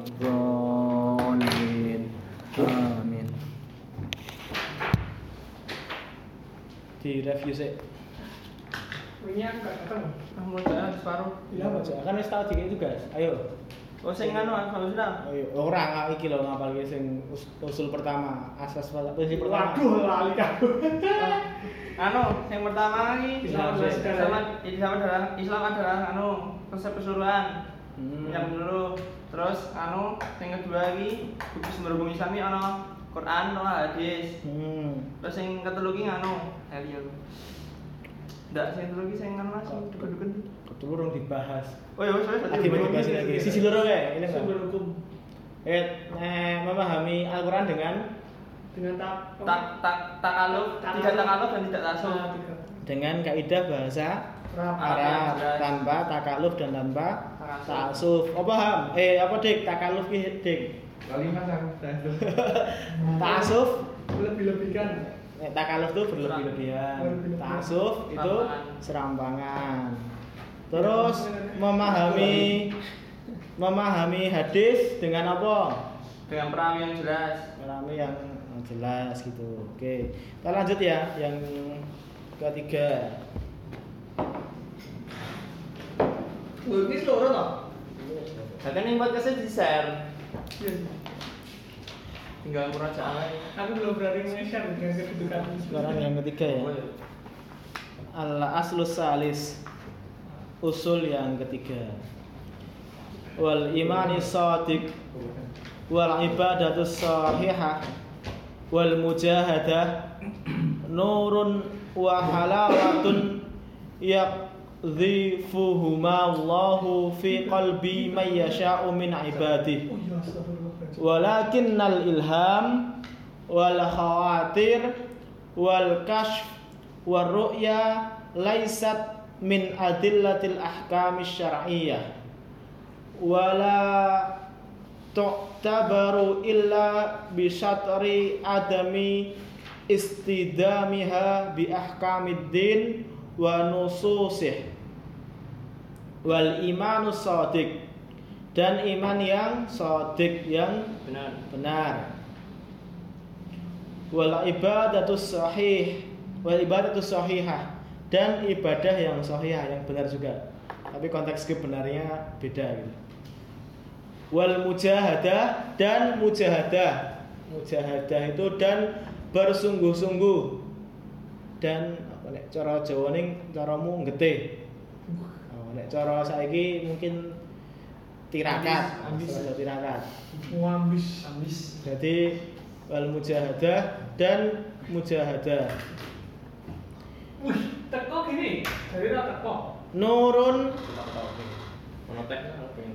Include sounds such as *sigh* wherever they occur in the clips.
Amin. Amin. Di review sih. Ini aku gak datang. Kamu jangan separuh. Iya, baca. Kan wis tau dikit tugas. Ayo. Oh, sing anu kalau sudah. Ayo, ora iki lho ngapal sing us- usul pertama, asas prinsip pertama. Waduh, lali aku. *laughs* Anu, yang pertama lagi Islam adalah segala- Islam, Islam adalah Islam adalah anu konsep keseluruhan. Hmm. Yang dulu terus anu yang kedua lagi bukti sumber hukum Islami ana Quran ana hadis. Hmm. Terus yang ketelu ki anu heli aku. Ndak sing ketelu ki sing Mas, sing dukun-dukun. Ketemu urung dibahas. Oh iya, wis wis. Lagi dibahas lagi. Sisi loro ya, ini Sumber hukum Eh, eh, memahami Al-Qur'an dengan dengan tak tak tak takaluf, tidak takaluf dan tidak tasawuf. Ah, dengan kaidah bahasa Arab. Tanpa takaluf dan tanpa Takasuf. tasawuf. Apa ham? Eh, apa dik? Takaluf ki dik. Kali mas aku *laughs* Tasawuf Lebih-lebihkan. Eh, takaluf itu berlebih-lebihan. Tasawuf itu Serampangan. Terus memahami memahami hadis dengan apa? Dengan perawi yang jelas. Memahami yang jelas gitu. Oke. Kita lanjut ya yang ketiga. Lho, ini seluruh toh? Nah, kan yang podcastnya di share. Iya. Tinggal murajaah aja. Aku belum berani nge-share dengan kedudukan. Sekarang yang ketiga ya. Oh, iya. Al aslus salis usul yang ketiga. Wal imani shadiq wal ibadatus sahihah wal mujahadah nurun wa halawatun yaqdhifuhuma Allahu fi qalbi man yasha'u min ibadihi Oh iya, astagfirullahaladzim. walakinnal ilham wal khawatir wal kashf wal ru'ya laisat min adillatil ahkam syar'iyyah wala tu'tabaru illa wa nususih wal imanu sadiq dan iman yang sadiq yang Benar. benar. Wal ibadatus sahih wal ibadatus sahihah dan ibadah yang sahihah yang benar juga. Tapi konteks kebenarnya beda gitu. Wal mujahadah dan mujahadah. Mujahadah itu dan bersungguh-sungguh. Dan nek cara Jawa ning caramu getih oh, nek cara saiki mungkin tirakat Ambis, ambis. Tirakat Muambis. Ambis. jadi wal mujahadah dan mujahadah Wih, teko gini. Dari ra teko. nurun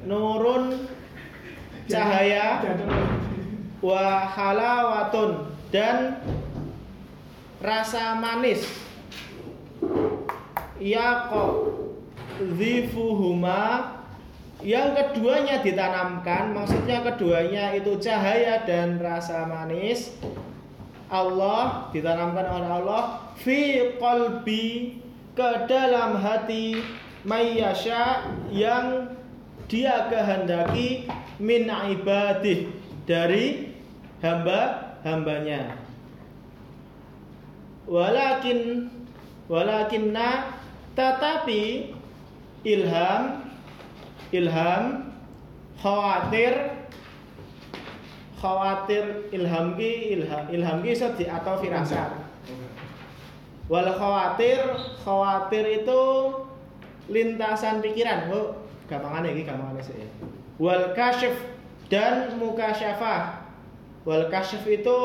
nurun cahaya wa halawatun dan rasa manis ya kok zifuhuma. Yang keduanya ditanamkan maksudnya keduanya itu cahaya dan rasa manis. Allah ditanamkan oleh Allah fi qalbi ke dalam hati mayyasha yang dia kehendaki min ibadih dari hamba-hambanya. Walakin walakinna tetapi ilham ilham khawatir khawatir ilham ki ilham ilham ki di atau firasat. Wal khawatir khawatir itu lintasan pikiran. Oh gampangan iki gampangan sih wal kasyf dan mukasyafah. Wal kasyf itu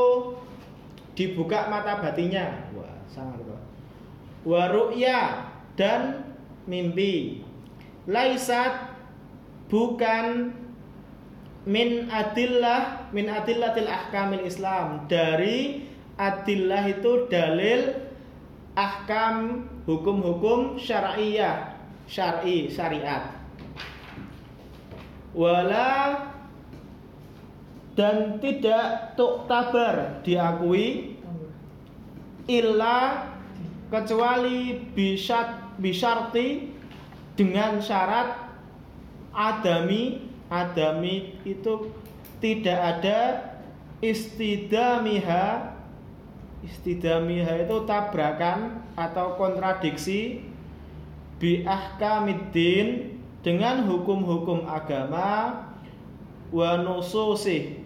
dibuka mata batinnya wah sangat kok wa ru'ya dan mimpi. Laisat bukan min adillah min adillatil ahkamil Islam. Dari adillah itu dalil ahkam hukum-hukum syar'iyah syar'i syariat. Wala dan tidak tuktabar diakui illa kecuali bisyat bisyarti dengan syarat adami adami itu tidak ada istidamiha. Istidamiha itu tabrakan atau kontradiksi bi ahkamiddin dengan hukum-hukum agama wa nususih.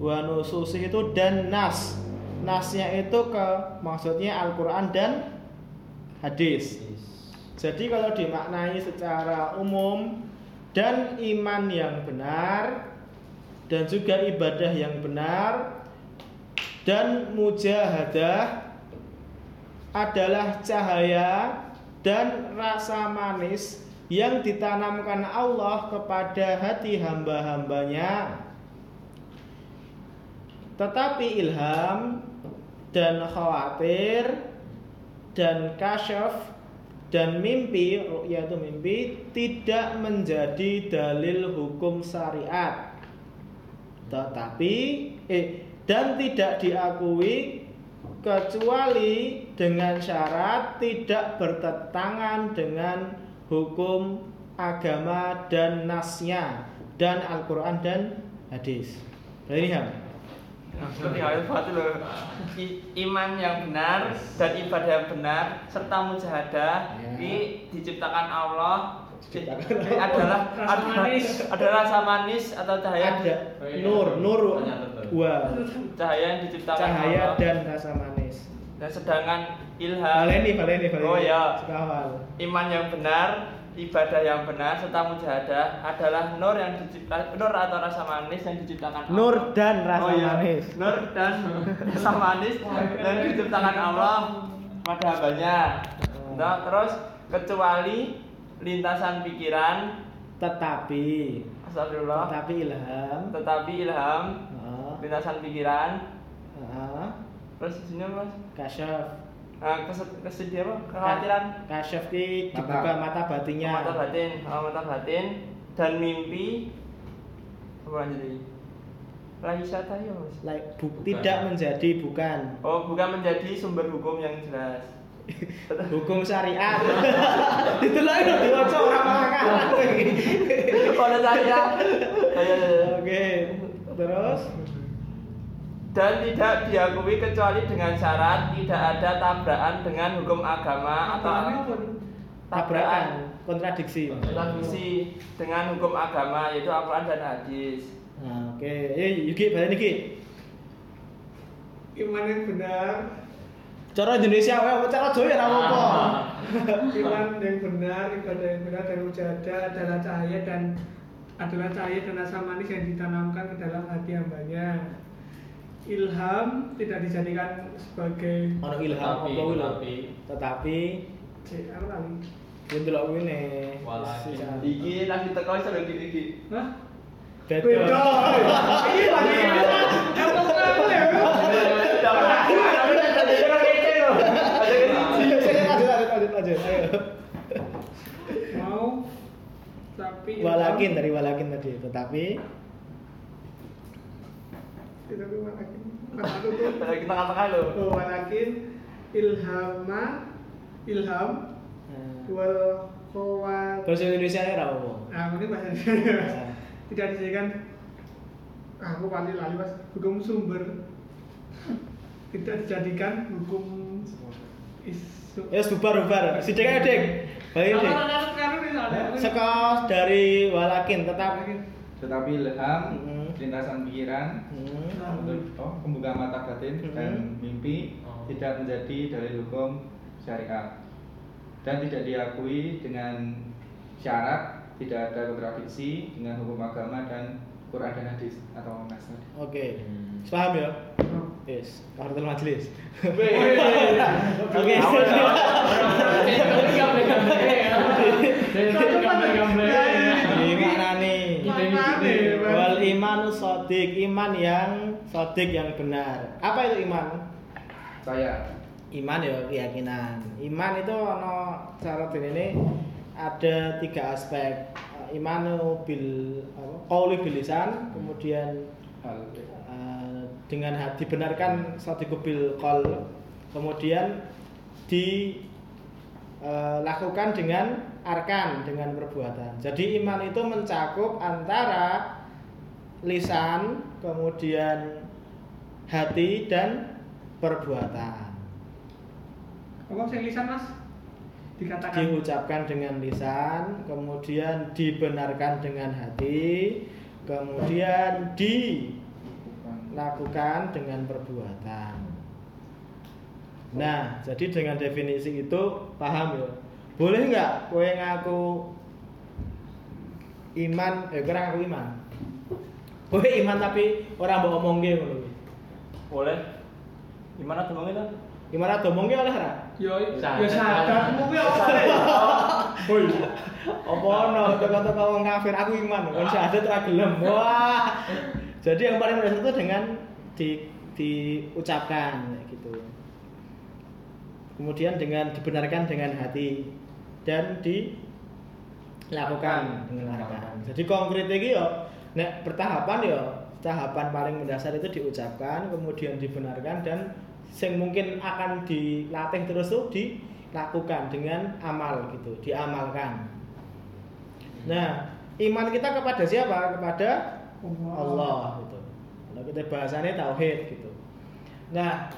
Wa nususih itu dan nas. Nasnya itu ke maksudnya Al-Quran dan hadis jadi kalau dimaknai secara umum dan iman yang benar dan juga ibadah yang benar dan mujahadah adalah cahaya dan rasa manis yang ditanamkan Allah kepada hati hamba-hambanya. Tetapi ilham dan khawatir dan kasyaf dan mimpi yaitu mimpi tidak menjadi dalil hukum syariat tetapi eh dan tidak diakui kecuali dengan syarat tidak bertentangan dengan hukum agama dan nasnya dan Al-Qur'an dan hadis. Berarti. Seperti hal itu loh. I- Iman yang benar dan ibadah yang benar serta mujahadah Ya. ini diciptakan Allah adalah Rasa ada, manis. ada rasa manis atau cahaya Ada nur, nur dua cahaya yang diciptakan cahaya Allah dan rasa manis. dan sedangkan ilham Baleni, baleni, baleni. Oh, ya. Sekawal. iman yang benar ibadah yang benar serta mujahadah adalah nur yang diciptakan nur atau rasa manis yang diciptakan Allah. Nur dan rasa Oh, iya. manis. nur dan *laughs* rasa manis yang diciptakan Allah pada hambanya nah, terus kecuali lintasan pikiran Tetapi, astagfirullah tetapi ilham. tetapi ilham lintasan pikiran Heeh. terus sini mas Kasyaf. Nah, kes- kesedih apa? Kekhawatiran. Kasyaf ki dibuka mata batinnya. mata batin oh, mata batin. Dan mimpi? Apa lanjut lagi Laisa tayo mas. Like, bu- Bukan. tidak menjadi bukan. Oh bukan menjadi sumber hukum yang jelas. *laughs* Hukum syariat. *laughs* Itu lah yang diwaca orang Ayo, ayo, ayo. oke terus dan tidak diakui kecuali dengan syarat tidak ada tabrakan dengan hukum agama atau tabrakan. Kontradiksi. Kontradiksi dengan hukum agama yaitu Al-Quran dan hadis. Nah, oke. Eh Yuki balik Yuki Iman yang benar, cara Indonesia wae cara Jawa ya ora apa *laughs* iman yang benar, ibadah yang benar dan mujahadah adalah cahaya dan adalah cahaya dan rasa manis yang ditanamkan ke dalam hati hambanya. Ilham tidak dijadikan sebagai ono ilham apa Tetapi- kuwi lho tetapi- Cek, apa kali? yen delok ngene Walakin. iki lagi teko iso lho gini iki Hah? beda Beda. Ini lagi ya? Mau tapi walakin dari walakin tadi tetapi tidak tuh walakin. Mana tuh tuh? lagi *laughs* tengah-tengah lho Oh, walakin ilhama ilham. Nah, wal khawat. Bahasa Indonesia ora apa nah ini bahasa Indonesia. Tidak dijadikan ah, aku paling lali mas. Hukum sumber. Tidak dijadikan hukum isu. Ya bubar bubar. Sidik aja dek. Balik dek. Seka dari walakin tetap. Tetapi ilham Hmm. Lintasan pikiran Hmm. untuk oh, pembuka mata batin Hmm. dan mimpi Oh. tidak menjadi dalil hukum syariat dan tidak diakui dengan syarat tidak ada kontradiksi dengan hukum agama dan Quran dan hadis atau nas tadi. oke Hmm. paham ya Oh. yes kahartul majelis *laughs* Oke. oke ini mana nih wal iman sodik iman yang sodik yang benar. Apa itu iman? Saya. Iman ya keyakinan. Iman itu ono cara ini ada tiga aspek. Iman bil qauli bil lisan kemudian eh, dengan hati dibenarkan satu bil qol kemudian di eh, lakukan dengan arkan dengan perbuatan. Jadi iman itu mencakup antara lisan, kemudian hati dan perbuatan. Apa sing lisan Mas? Dikatakan Diucapkan dengan lisan, kemudian dibenarkan dengan hati, kemudian dilakukan dengan perbuatan. Nah, jadi dengan definisi itu paham ya. Boleh nggak kowe ngaku iman, eh kira ngaku iman. Kowe iman tapi orang mbok omongke ngono. kuwi. Boleh. Gimana tuh itu? Gimana domongke oleh ora? yo yo sadar kuwi apa? Hoi. Apa ono kata-kata wong kafir aku iman, kon syahadat ora gelem. Wah. Jadi yang paling mendasar itu dengan di diucapkan gitu. Kemudian dengan dibenarkan dengan hati dan dilakukan dengan arkan. Jadi konkret iki yo nek pertahapan yo tahapan paling mendasar itu diucapkan, kemudian dibenarkan dan sing mungkin akan dilatih terus tuh dilakukan dengan amal gitu, diamalkan. Nah, iman kita kepada siapa? Kepada Allah gitu. Kalau kita bahasanya tauhid gitu. Nah,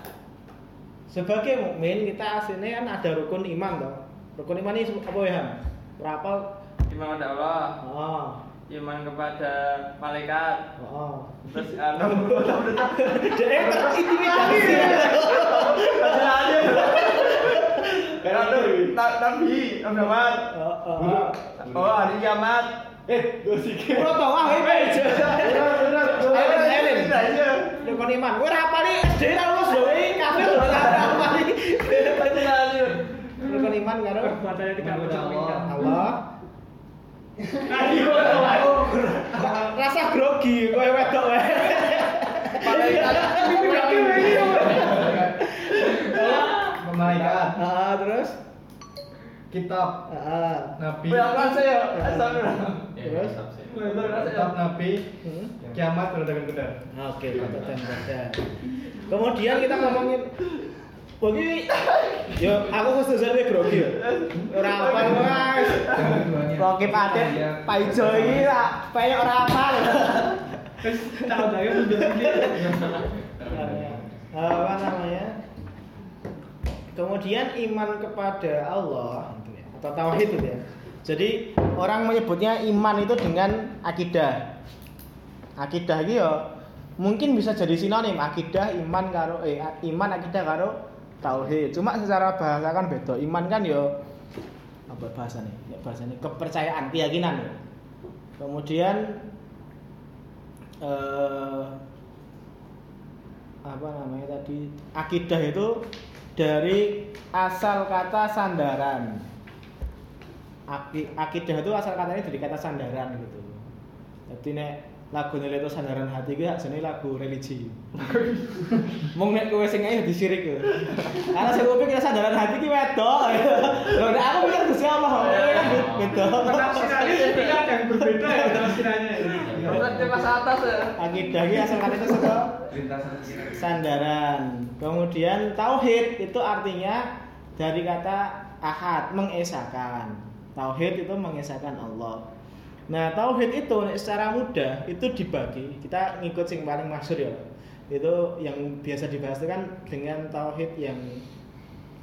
sebagai mukmin kita aslinya kan ada rukun iman toh. Rukun iman ini apa ya? Berapa? Iman kepada Allah, Oh, iman kepada malaikat, oh. terus anu *laughs* Dia terintimidasi. *laughs* Anu, na- Nabi, Nabi Muhammad. Oh, oh, oh. Oh, hari kiamat. Eh, gue sih. Bro, ah, ini aja. Elin, Elin. Tidak iman. Gue rapal nih, SD lah lulus loh. Ini kafir loh. Rapal nih. Iman karo Perbuatannya tidak mencerminkan. Allah. Ayo. Rasa grogi, kowe wedok wae. Malaikat. Malaikat, Ah, terus? kitab, Ah, nabi, Berapa saya? Astagfirullah. terus? Kitab nabi, Hmm. kiamat berdagang kuda. Oke, patut dan badan. Kemudian kita ngomongin Bagi, yo aku khusus dari grogi ya. Ora apa mas. Rocky Padet, Pak Ijo ini lah, kayak ora apa. Terus tahu saya mundur. Apa namanya? Kemudian iman kepada Allah atau tauhid itu ya. Jadi orang menyebutnya iman itu dengan akidah. Akidah ya mungkin bisa jadi sinonim akidah iman karo eh iman akidah karo tauhid. Cuma secara bahasa kan beda. Iman kan ya apa bahasanya? Ya bahasanya kepercayaan, keyakinan. ya. Kemudian eh apa namanya tadi akidah itu dari asal kata sandaran Aki, akidah itu asal katanya dari kata sandaran gitu jadi nek lagu nilai itu sandaran hati gue jenis lagu religi *laughs* mau nek kowe sing ae disirik ya karena saya pikir sandaran hati ki wedok lho nek aku pikir Gusti Allah kowe kan beda Penafsirannya tidak ada yang berbeda ya penafsirannya. Di pas atas ya. akidah ki asal kata itu pikiran. sandaran. Kemudian tauhid itu artinya dari kata ahad, mengesahkan. Tauhid itu mengesahkan Allah. Nah, tauhid itu secara mudah itu dibagi. Kita ngikut sing paling masyhur ya. Itu yang biasa dibahas itu kan dengan tauhid yang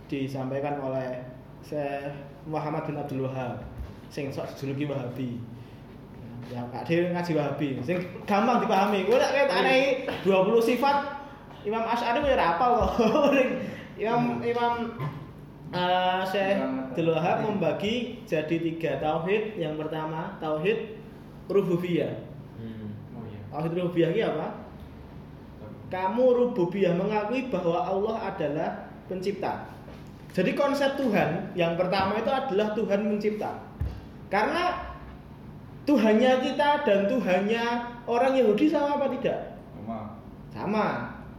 disampaikan oleh Syekh Muhammad bin Abdul Wahab sing sok juluki Wahabi. Ya, Kak Dewi ngaji Wahabi. Sing gampang dipahami. Nek ket anehi 20 sifat Imam Asy'ari ora hafal kok. *laughs* Imam Imam eh, Syekh Abdul Wahab membagi jadi tiga tauhid. Yang pertama tauhid rububiyah. Oh iya. Tauhid rububiyah ini apa? Kamu rububiyah mengakui bahwa Allah adalah pencipta. Jadi konsep Tuhan yang pertama itu adalah Tuhan mencipta. Karena Tuhannya kita dan Tuhannya orang Yahudi sama apa tidak? Sama. Sama.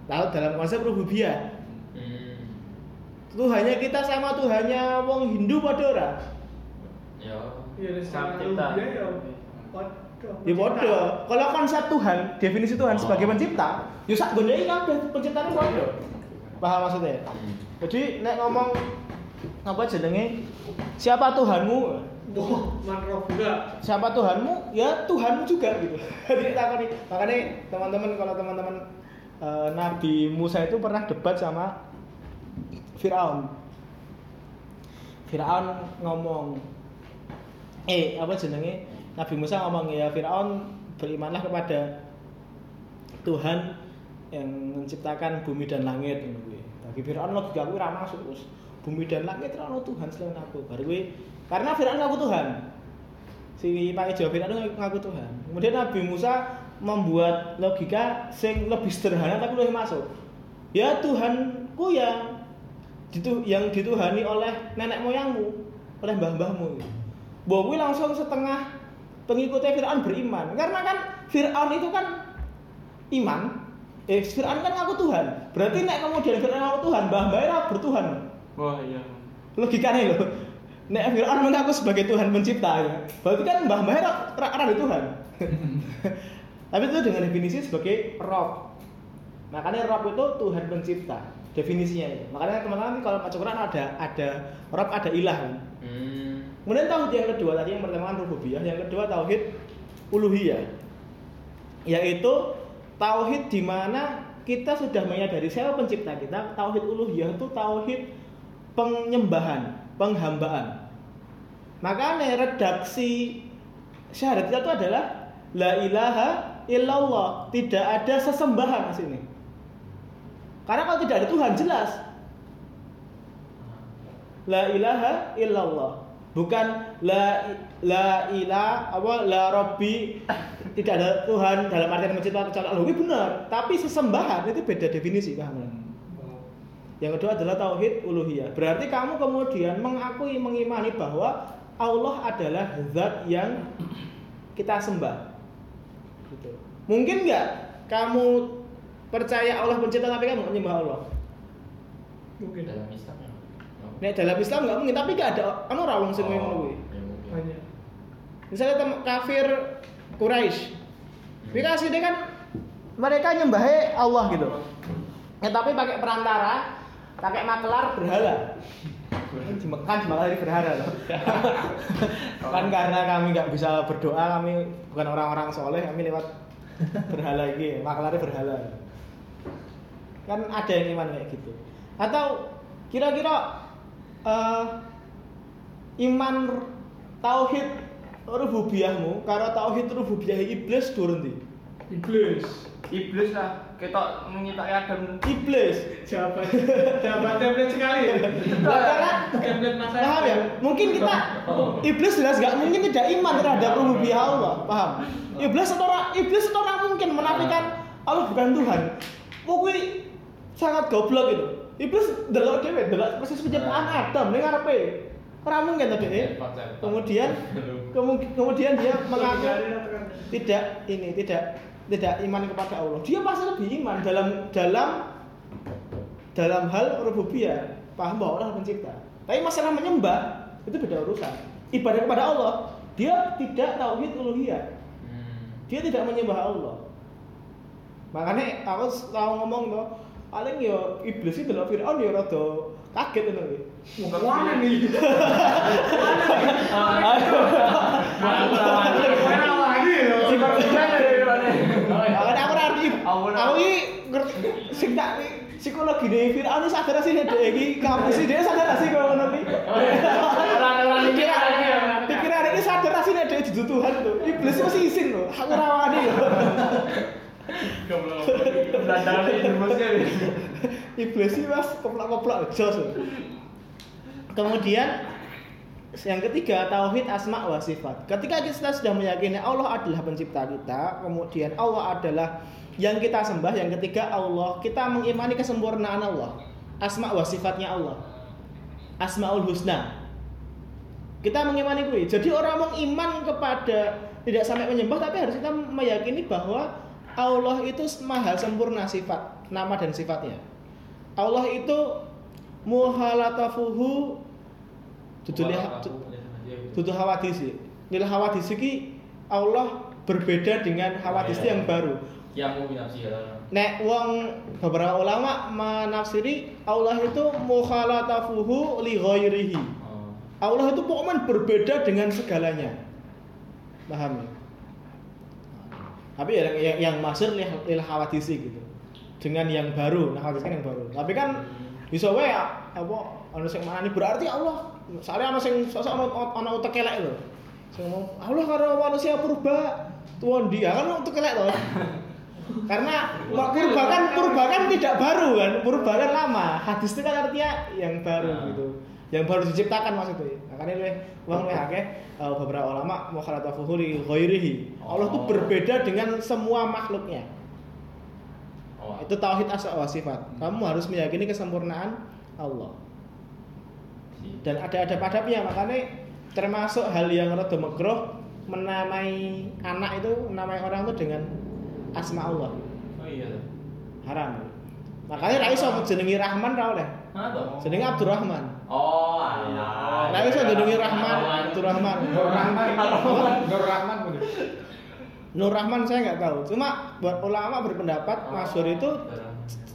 Lalu dalam konsep rububiyah, Tuhannya kita sama Tuhannya wong Hindu pada ora? Ya. Iya, secara Pencipta. rupiah ya. Ya bodoh. Kalau konsep Tuhan, definisi Tuhan sebagai pencipta, ya sak gonde kabeh penciptane bodoh. Paham maksudnya? Jadi nek ngomong apa jenenge siapa Tuhanmu manroh juga. siapa Tuhanmu ya Tuhanmu juga gitu *laughs* jadi takoni makanya teman-teman kalau teman-teman eh, Nabi Musa itu pernah debat sama Firaun Firaun ngomong eh apa jenenge Nabi Musa ngomong ya Firaun berimanlah kepada Tuhan yang menciptakan bumi dan langit. Bagi Firaun logika kuwi ora masuk bumi dan langit ora Tuhan selain aku. Baru kuwi karena Firaun ngaku Tuhan. Si pakai jawab Firaun ngaku Tuhan. Kemudian Nabi Musa membuat logika sing lebih sederhana tapi lebih masuk. Ya Tuhanku yang ditu yang dituhani oleh nenek moyangmu, oleh mbah-mbahmu. Bahwa kuwi langsung setengah pengikutnya Firaun beriman. Karena kan Firaun itu kan iman. Eh Firaun kan ngaku Tuhan. Berarti nek kemudian Firaun ngaku Tuhan, mbah-mbah ora bertuhan. Wah iya. Logikanya loh. Nek Firaun mengaku sebagai Tuhan pencipta ya. Berarti kan mbah-mbah ora ora ora ada Tuhan. *laughs* Tapi itu dengan definisi sebagai Rob. Makanya Rob itu Tuhan pencipta. Definisinya itu. Makanya teman-teman kalau baca Quran ada ada Rob ada ilah. Hmm. Kemudian tauhid yang kedua tadi yang pertama kan rububiyah, yang kedua tauhid uluhiyah. Yaitu tauhid di mana kita sudah menyadari siapa pencipta kita. Tauhid uluhiyah itu tauhid penyembahan, penghambaan. Makanya redaksi syahadat kita itu adalah la ilaha illallah, tidak ada sesembahan di sini. Karena kalau tidak ada Tuhan jelas La ilaha illallah. Bukan la la ilah apa la robbi tidak ada Tuhan dalam artian mencipta kecuali Allah. Ini benar, tapi sesembahan itu beda definisi paham? Yang kedua adalah tauhid uluhiyah. Berarti kamu kemudian mengakui mengimani bahwa Allah adalah zat yang kita sembah. Gitu. Mungkin nggak kamu percaya Allah pencipta tapi kamu menyembah Allah? Mungkin. Dalam Islam ya. Oh. Nek dalam Islam nggak mungkin, tapi gak ada anu ora wong sing Oh, ngono kuwi. ya mungkin. Banyak. Misalnya tem kafir Quraisy. Kuwi kan asline kan mereka nyembahnya Allah gitu. Ya tapi pakai perantara, pakai makelar berhala. Mekah di Mekah berhala loh. *laughs* kan karena kami nggak bisa berdoa, kami bukan orang-orang soleh, kami lewat berhala ini, makelarnya berhala. Kan ada yang iman kayak gitu. Atau kira-kira eh, iman tauhid rububiyahmu karo tauhid rububiyah iblis durun ndi? Iblis. Iblis lah, kita menyitakan Adam Iblis. Jawaban jawaban template sekali. Lah, karena template masa paham ya? Mungkin kita iblis jelas gak mungkin tidak iman terhadap rububiyah Allah, paham? Iblis atau ora- iblis atau ora mungkin menafikan Allah bukan Tuhan. Pokoknya sangat goblok itu. Iblis delok dhewe, delok proses penciptaan Adam ning ngarepe. Ora mungkin tadi. Kemudian *laughs* kemu- kemudian dia mengaku tidak ini tidak tidak iman kepada Allah. Dia pasti lebih iman dalam dalam dalam hal rububiyah, paham bahwa Allah pencipta. Tapi masalah menyembah itu beda urusan. Ibadah kepada Allah, dia tidak tauhid uluhiyah. Hmm. Dia tidak menyembah Allah. Makanya aku tahu ngomong tuh, paling yo iblis itu loh Fir'aun ya rada kaget itu. Mana nih? Mana lagi loh? Makanya aku ini ngerti, sing tak psikologi nih Fir'aun sadar sih nih iki kampus dia sadar sih kalau ngono iki. Orang-orang ini Pikiran ya. pikiran ini sadar sih dia jadi Tuhan tuh. Iblis masih izin loh, aku rawani loh. Iblis sih mas koplak-koplak jos. Kemudian yang ketiga tauhid asma wa sifat. Ketika kita sudah meyakini Allah adalah pencipta kita, kemudian Allah adalah yang kita sembah, yang ketiga Allah, kita mengimani kesempurnaan Allah. Asma wa sifatnya Allah. Asmaul husna. Kita mengimani kuwi. Jadi orang mengiman kepada tidak sampai menyembah tapi harus kita meyakini bahwa Allah itu maha sempurna sifat, nama dan sifatnya. Allah itu muhalatafuhu dudu liha- dudu hawadis. Nilai hawadis iki Allah berbeda dengan hawadis yang baru. Yang ya. Nek wong beberapa ulama menafsiri Allah itu mukhalatafuhu li ghairihi. Oh. Allah itu pokoknya berbeda dengan segalanya. Paham ya? Tapi ya yang, yang, yang maksud lil, lil gitu. Dengan yang baru, nah hawadis kan yang baru. Tapi kan bisa wae apa ana sing manani berarti Allah. Soalnya ana sing sosok ana ana utek elek lho. Sing ngomong Allah karo manusia purba tuan dia kan utek elek loh. *laughs* Karena purba kan purba kan tidak baru kan, purba kan lama. Hadis itu kan artinya yang baru Nah. gitu. Yang baru diciptakan maksudnya. Makanya lebih wong lebih akeh eh, beberapa ulama mukhalatafuhu li ghairihi. Allah itu Oh. berbeda dengan semua makhluknya. Oh. Itu tauhid asma wa sifat. Kamu harus meyakini kesempurnaan Allah. Dan ada ada padapnya makanya termasuk hal yang rada makruh menamai anak itu menamai orang itu dengan asma Allah. Oh iya. Haram. Makanya ra iso jenengi Rahman ra oleh. Jenenge Abdurrahman. Oh, alah. Ra iso jenengi Rahman, Abdurrahman. Nur Rahman, Nur Rahman bener. Nur Rahman saya nggak tahu. Cuma buat ulama berpendapat masyhur itu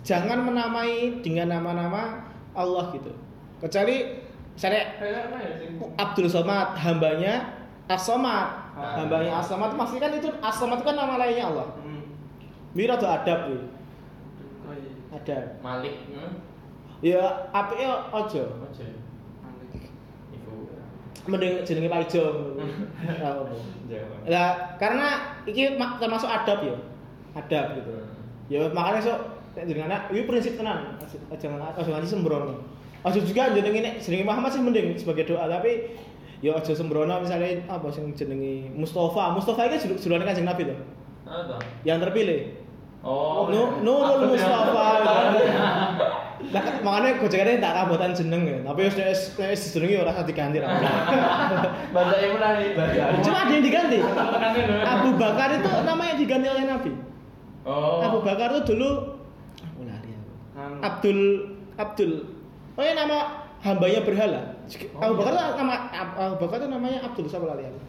jangan menamai dengan nama-nama Allah gitu. Kecuali saya Abdul Somad hambanya As-Somad. Ah. Hambanya As-Somad pasti kan itu As-Somad itu kan nama lainnya Allah. Hmm. Mira tuh adab tuh. Oh iya. Adab. Malik. Hmm. Ya apike ojo. Aja. Ibu. Mending jenenge Pak Ijo. *laughs* Lah karena iki ma- termasuk adab ya. Adab gitu. Ya makanya sok nek jeneng anak iki prinsip tenan. Aja aja nganti sembrono. Aja juga jenenge nek jenenge Muhammad sih mending sebagai doa tapi ya aja sembrono misalnya apa sing jenenge Mustafa. Mustafa iki julu- julukan Kanjeng Nabi tuh? Yang terpilih. Oh. Nu- Nurul Mustafa. Lah makanya gojekannya tak kabutan jeneng ya. Tapi wis wis wis jenenge ora usah diganti *laughs* yang mana nih? Cuma ada yang diganti. Abu Bakar itu *laughs* namanya diganti oleh Nabi. Oh. Abu Bakar itu dulu aku lari aku. Anu. Abdul Abdul. Oh ya nama hambanya berhala. Oh, Abu Bakar iya. itu nama Abu Bakar itu namanya Abdul siapa lari aku.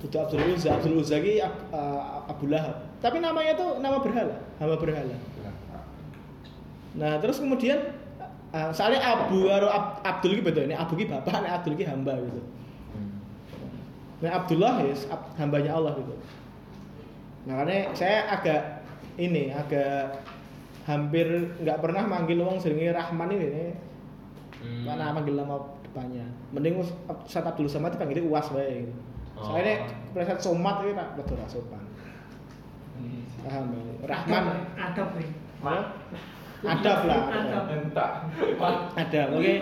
Itu Abdul Uzza, Abdul Uzza ini Ab- uh, Abu Lahab. Tapi namanya itu nama berhala, hamba berhala. Nah, terus kemudian uh, soalnya Abu karo Ab- Abdul ini beda. Ini Abu ini bapak, ini Abdul ini hamba gitu. Hmm. Nah Abdullah ya ab- hambanya Allah gitu. Makanya saya agak ini agak hampir nggak pernah manggil wong jenenge Rahman ini nih. Hmm. Karena manggil nama depannya. Mending us- Ustaz Abdul Samad dipanggilnya Uwas wae. gitu. Oh. Soalnya preset somat itu tak betul sopan. Paham ya? Rahman Adab nih. Adab lah. Adab. Ada, oke.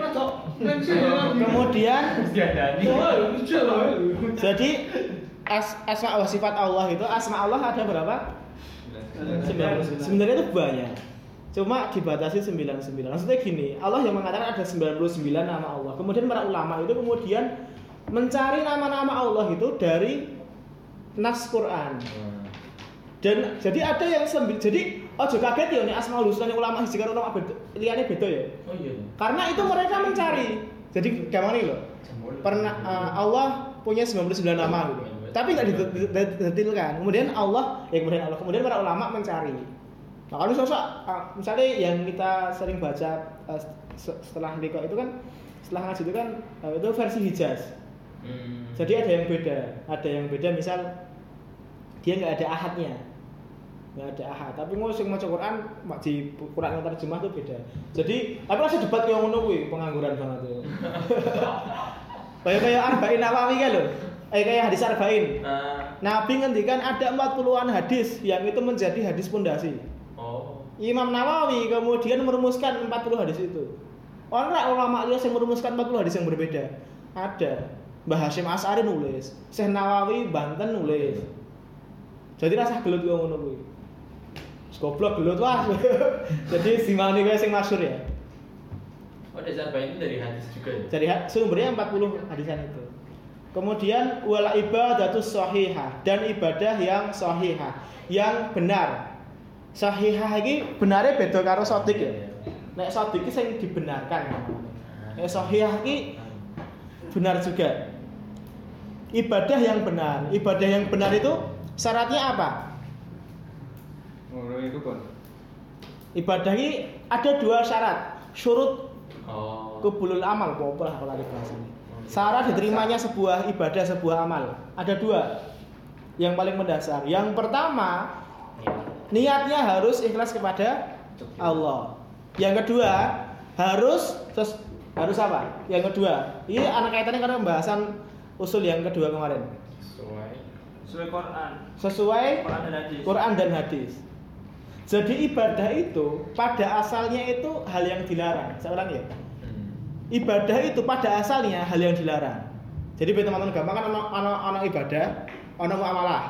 Kemudian Kemudian jadi as asma wa sifat Allah itu asma Allah ada berapa? 99. Sebenarnya itu banyak. Cuma dibatasi 99. Maksudnya gini, Allah yang mengatakan ada 99 nama Allah. Kemudian para ulama itu kemudian mencari nama-nama Allah itu dari nas Quran. Dan jadi ada yang sembil, jadi oh juga kaget ya ini asmaul husna ulama hiji karo ulama beda, liyane beda ya. Oh iya. Karena itu mereka mencari. Jadi gampang loh. Pernah eh, Allah punya 99 nama gitu. Tapi nggak didet- didet- didetilkan. Kemudian Allah, ya kemudian Allah, kemudian para ulama mencari. Makanya sosok eh, misalnya yang kita sering baca se- setelah liko itu kan setelah ngaji itu kan eh, itu versi Hijaz. Hmm. Jadi ada yang beda, ada yang beda misal dia nggak ada ahadnya, nggak ada ahad. Tapi mau sing maca Quran mak di Quran yang terjemah tuh beda. Jadi tapi rasa debat yang ngono kuwi pengangguran banget tuh. *laughs* kayak kayak arba'in nawawi kan lho. Eh kayak hadis arba'in. Nah. Nabi ngendikan ada 40-an hadis yang itu menjadi hadis pondasi. Oh. Imam Nawawi kemudian merumuskan 40 hadis itu. Orang ulama dia yang merumuskan 40 hadis yang berbeda. Ada. Mbah Hashim As'ari nulis, Syekh Nawawi Banten nulis. Jadi rasa gelut gue ngono kuwi. Goblok gelut wah. *laughs* Jadi simani gue sing masyhur ya. Oh, dasar bayi itu dari hadis juga ya? Ha- sumbernya 40 hadisan itu. Kemudian wala ibadatus sahihah dan ibadah yang sahihah, yang benar. Sahihah ini benarnya beda karo sodik ya. Nek sodik ini sing dibenarkan. Nek sahihah ini benar juga. Ibadah yang benar. Ibadah yang benar itu syaratnya apa? Ngono itu pun. Ibadah ini ada dua syarat. Syurut Oh. kubulul amal, apa lah kalau ada bahasanya. Syarat diterimanya sebuah ibadah, sebuah amal. Ada dua. Yang paling mendasar. Yang pertama, niatnya harus ikhlas kepada Allah. Yang kedua, harus ses- harus apa? Yang kedua, ini anak kaitannya karena pembahasan usul yang kedua kemarin. Sesuai. Sesuai Quran. Sesuai Quran dan hadis. Quran dan hadis. Jadi ibadah itu pada asalnya itu hal yang dilarang. Saya ulangi ya. Hmm. Ibadah itu pada asalnya hal yang dilarang. Jadi biar teman-teman gampang kan ono ono ono ibadah, ono muamalah.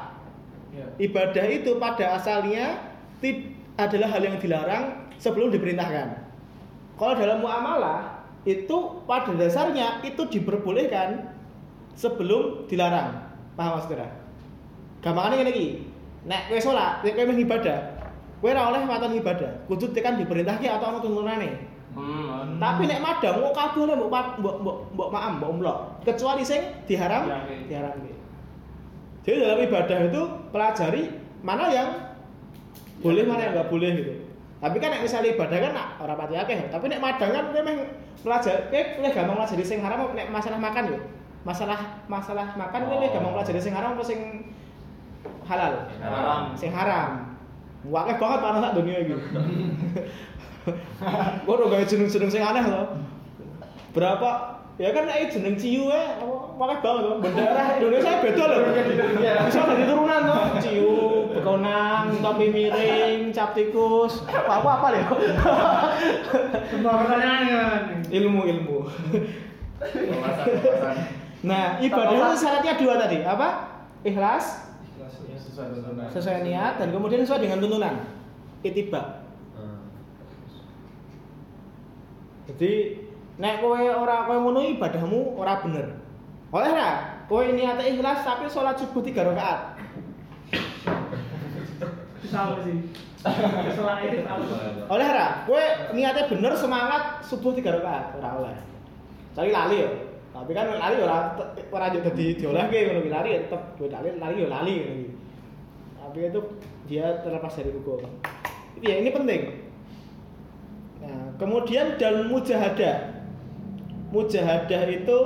Ya. Ibadah itu pada asalnya ti- adalah hal yang dilarang sebelum diperintahkan. Kalau dalam muamalah itu pada dasarnya itu diperbolehkan sebelum dilarang. Paham maksudnya? Gampangane ngene iki. Nek kowe salat, nek kowe ibadah, kowe ora oleh matan ibadah. Kudu tekan diperintahke atau ana tuntunane. Hmm. Tapi nek madang kok kabeh mbok mbok mbok mbok maam, mbok umlok. Kecuali sing diharam, Diharamke. Jadi dalam ibadah itu pelajari mana yang boleh mana yang nggak boleh gitu. Tapi kan nek misalnya ibadah kan ora pati akeh, tapi nek madang kan kowe meh pelajari, kowe luwih gampang pelajari sing haram nek masalah makan yo. Masalah masalah makan kowe luwih gampang pelajari sing haram apa sing halal? Haram. Sing haram. Wakeh banget panas sak dunia iki. *laughs* Gua udah gawe jeneng-jeneng sing aneh loh. Berapa? Ya kan nek jeneng ciu e wakeh banget loh. Bendera Indonesia beda loh. Bisa dari turunan loh. Ciu, bekonang, topi miring, cap tikus. Apa apa ya? Semua pertanyaan kan. ilmu ilmu. Nah, ibadah itu syaratnya dua tadi. Apa? Ikhlas, Sesuai tuntunan. sesuai niat, dan kemudian sesuai dengan tuntunan. Itibak. Hmm. Jadi nek kowe ora kowe ngono ibadahmu ora bener. Oleh ora? Kowe niate ikhlas tapi sholat subuh 3 rakaat. Sama sih. Itu. *laughs* Oleh ora? Kowe niate bener semangat subuh 3 rakaat, ora oleh. Cari lali yo. Tapi kan lali ora ora yo dadi diolehke ngono lali tetep kowe lali lali yo lali. Tapi itu dia terlepas dari hukum. Itu ya ini penting. Nah, kemudian dan mujahadah. Mujahadah itu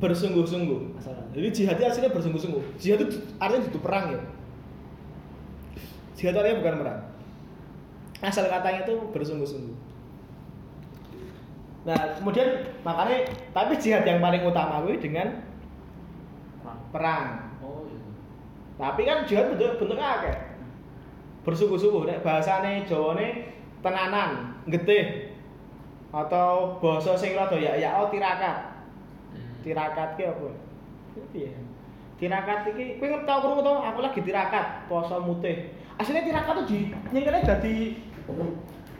bersungguh-sungguh. Jadi jihad itu artinya bersungguh-sungguh. Jihad itu artinya itu perang ya. Jihad artinya bukan perang. Asal katanya itu bersungguh-sungguh. Nah, kemudian makanya tapi jihad yang paling utama gue dengan perang. Oh. Tapi kan jihad bentuk bentuknya akeh. Bersungguh-sungguh nek bahasane Jawane tenanan, getih. Atau basa sing rada ya ya oh, tirakat. Hmm. Tirakat ki apa? Piye? Tirakat iki kowe ngerti krungu to? Aku lagi tirakat, poso mutih. Asline tirakat tuh di nyengkene dadi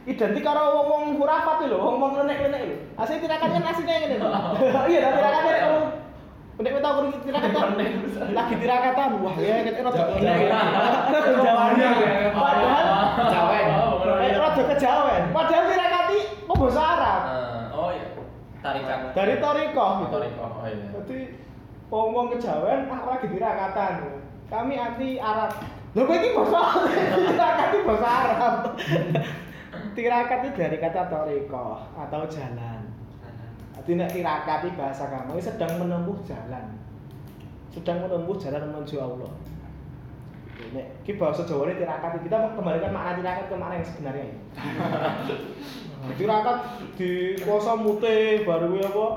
identik karo wong-wong hurafat lho, wong-wong klenek-klenek lho. Asline tirakat kan ngene lho. *laughs* Iya, ta, tirakat nek kamu Nek kowe tau krungu tirakat kan? Lagi tirakatan, wah ya nek rada klenek. Jawanya Padahal kejawen. Eh rada kejawen. Padahal tirakat iki kok basa Arab. Ah, oh iya. Tarikan. Dari Toriko. Toriko. Oh iya. Jadi ngomong kejawen, ah lagi tirakatan. Kami anti Arab. Lho kowe iki basa *laughs* tirakat iki basa Arab. *laughs* tirakat itu dari kata toriko atau jalan. Jadi nek tirakat itu bahasa kamu ini sedang menempuh jalan. Sedang menempuh jalan menuju Allah. Nek ki bahasa Jawa ini tirakat kita kembalikan makna tirakat ke makna yang sebenarnya. *laughs* Tirakat di poso mutih baru apa?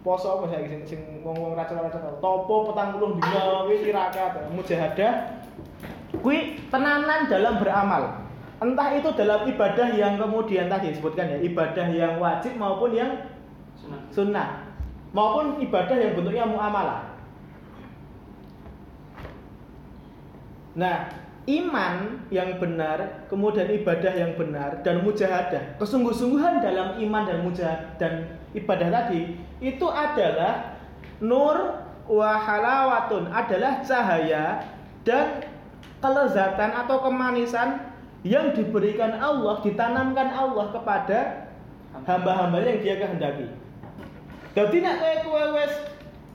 Poso apa saiki sing sing wong-wong racun-racun. Topo petang puluh dina *laughs* kuwi tirakat, mujahadah. Kuwi tenanan dalam beramal. Entah itu dalam ibadah yang kemudian tadi disebutkan ya, ibadah yang wajib maupun yang Sunnah. sunnah maupun ibadah yang bentuknya muamalah. Nah, iman yang benar, kemudian ibadah yang benar dan mujahadah, kesungguh-sungguhan dalam iman dan mujahadah dan ibadah tadi itu adalah nur wa halawatun adalah cahaya dan kelezatan atau kemanisan yang diberikan Allah, ditanamkan Allah kepada hamba-hambanya yang dia kehendaki. Jadi nek kowe kowe wis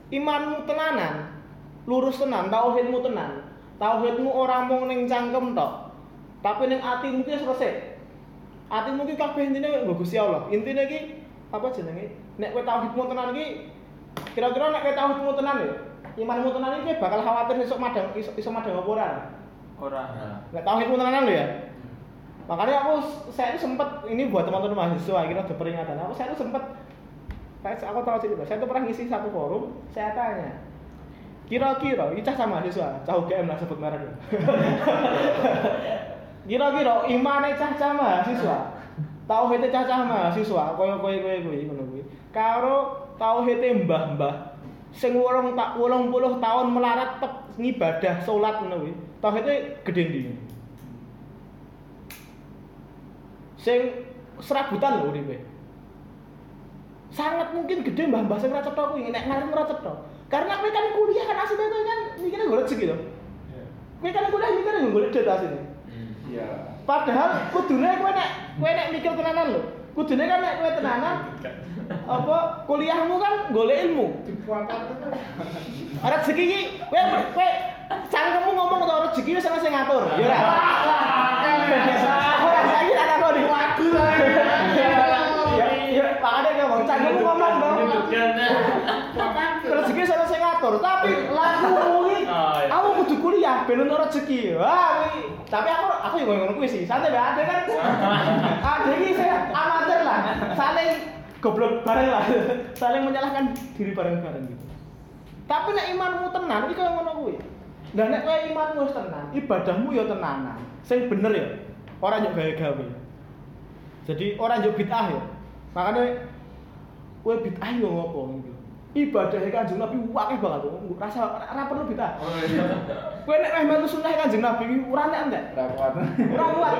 imanmu tenanan, lurus tenan, tauhidmu tenan, Tauhidmu ora mung ning cangkem tok, tapi ning atimu ki selesai. Atimu ki kabeh intine nggo Gusti Allah. Intine ki apa jenenge? Nek kowe tauhidmu tenan ki kira-kira nek kowe tauhidmu tenan ya, imanmu tenan iki bakal khawatir esuk madang iso, iso madang apa ora. Ora. Nek tauhidmu tenanan lho ya. Makanya aku saya itu sempet ini buat teman-teman mahasiswa kira ada peringatan. Aku saya itu sempet saya aku tahu cerita. Saya tuh pernah ngisi satu forum. Saya tanya, kira-kira ini cah sama mahasiswa, cah UGM lah sebut merek. *laughs* kira-kira imane cah-cah mahasiswa, tauhid cah-cah mahasiswa, koyo koyo koyo kuwi ngono kuwi. Karo tauhid mbah-mbah sing wolong tak wolong puluh tahun melarat tep ngibadah salat ngono kuwi. Tauhidnya gede ndi? Sing serabutan lho uripe. Sangat mungkin gede mbah-mbah sing ora cetha kuwi nek ngarep ora cetha. Karena kowe kan kuliah kan asline kowe kan mikirnya golek rezeki to. Kowe kan kuliah mikirnya golek duit asline. Iya. Padahal kudune kowe nek kowe nek mikir tenanan lho. Kudune kan nek kowe tenanan apa kuliahmu kan golek ilmu. Rezeki iki kowe kowe cangkemmu ngomong to rezeki wis ana sing ngatur. Ya ora. *laughs* Ora saiki tak takoni. Ya ya makane ngomong cangkemmu ngomong to. Rezeki ngatur, tapi laku kuwi Oh, iya. aku kudu kuliah ben ono rezeki. Wah. Tapi aku aku yo ngono kuwi sih. Santai bae ade kan. *laughs* Ade iki saya amatir lah. Saling goblok bareng lah. *laughs* Saling menyalahkan diri bareng-bareng gitu. Tapi nek imanmu tenan iki kaya ngono kuwi. Lah nek kowe imanmu wis tenan, ibadahmu ya tenanan. Sing bener ya. Ora yo gawe-gawe. Jadi ora yo bid'ah ya. Makanya kowe bid'ah yo ngopo gitu. Ibadahnya kanjeng Nabi wakih banget tuh. Rasa ora perlu bid'ah. Oh iya. Kowe nek meh melu sunah kanjeng Nabi iki ora nek entek. Ora kuat. Ora kuat.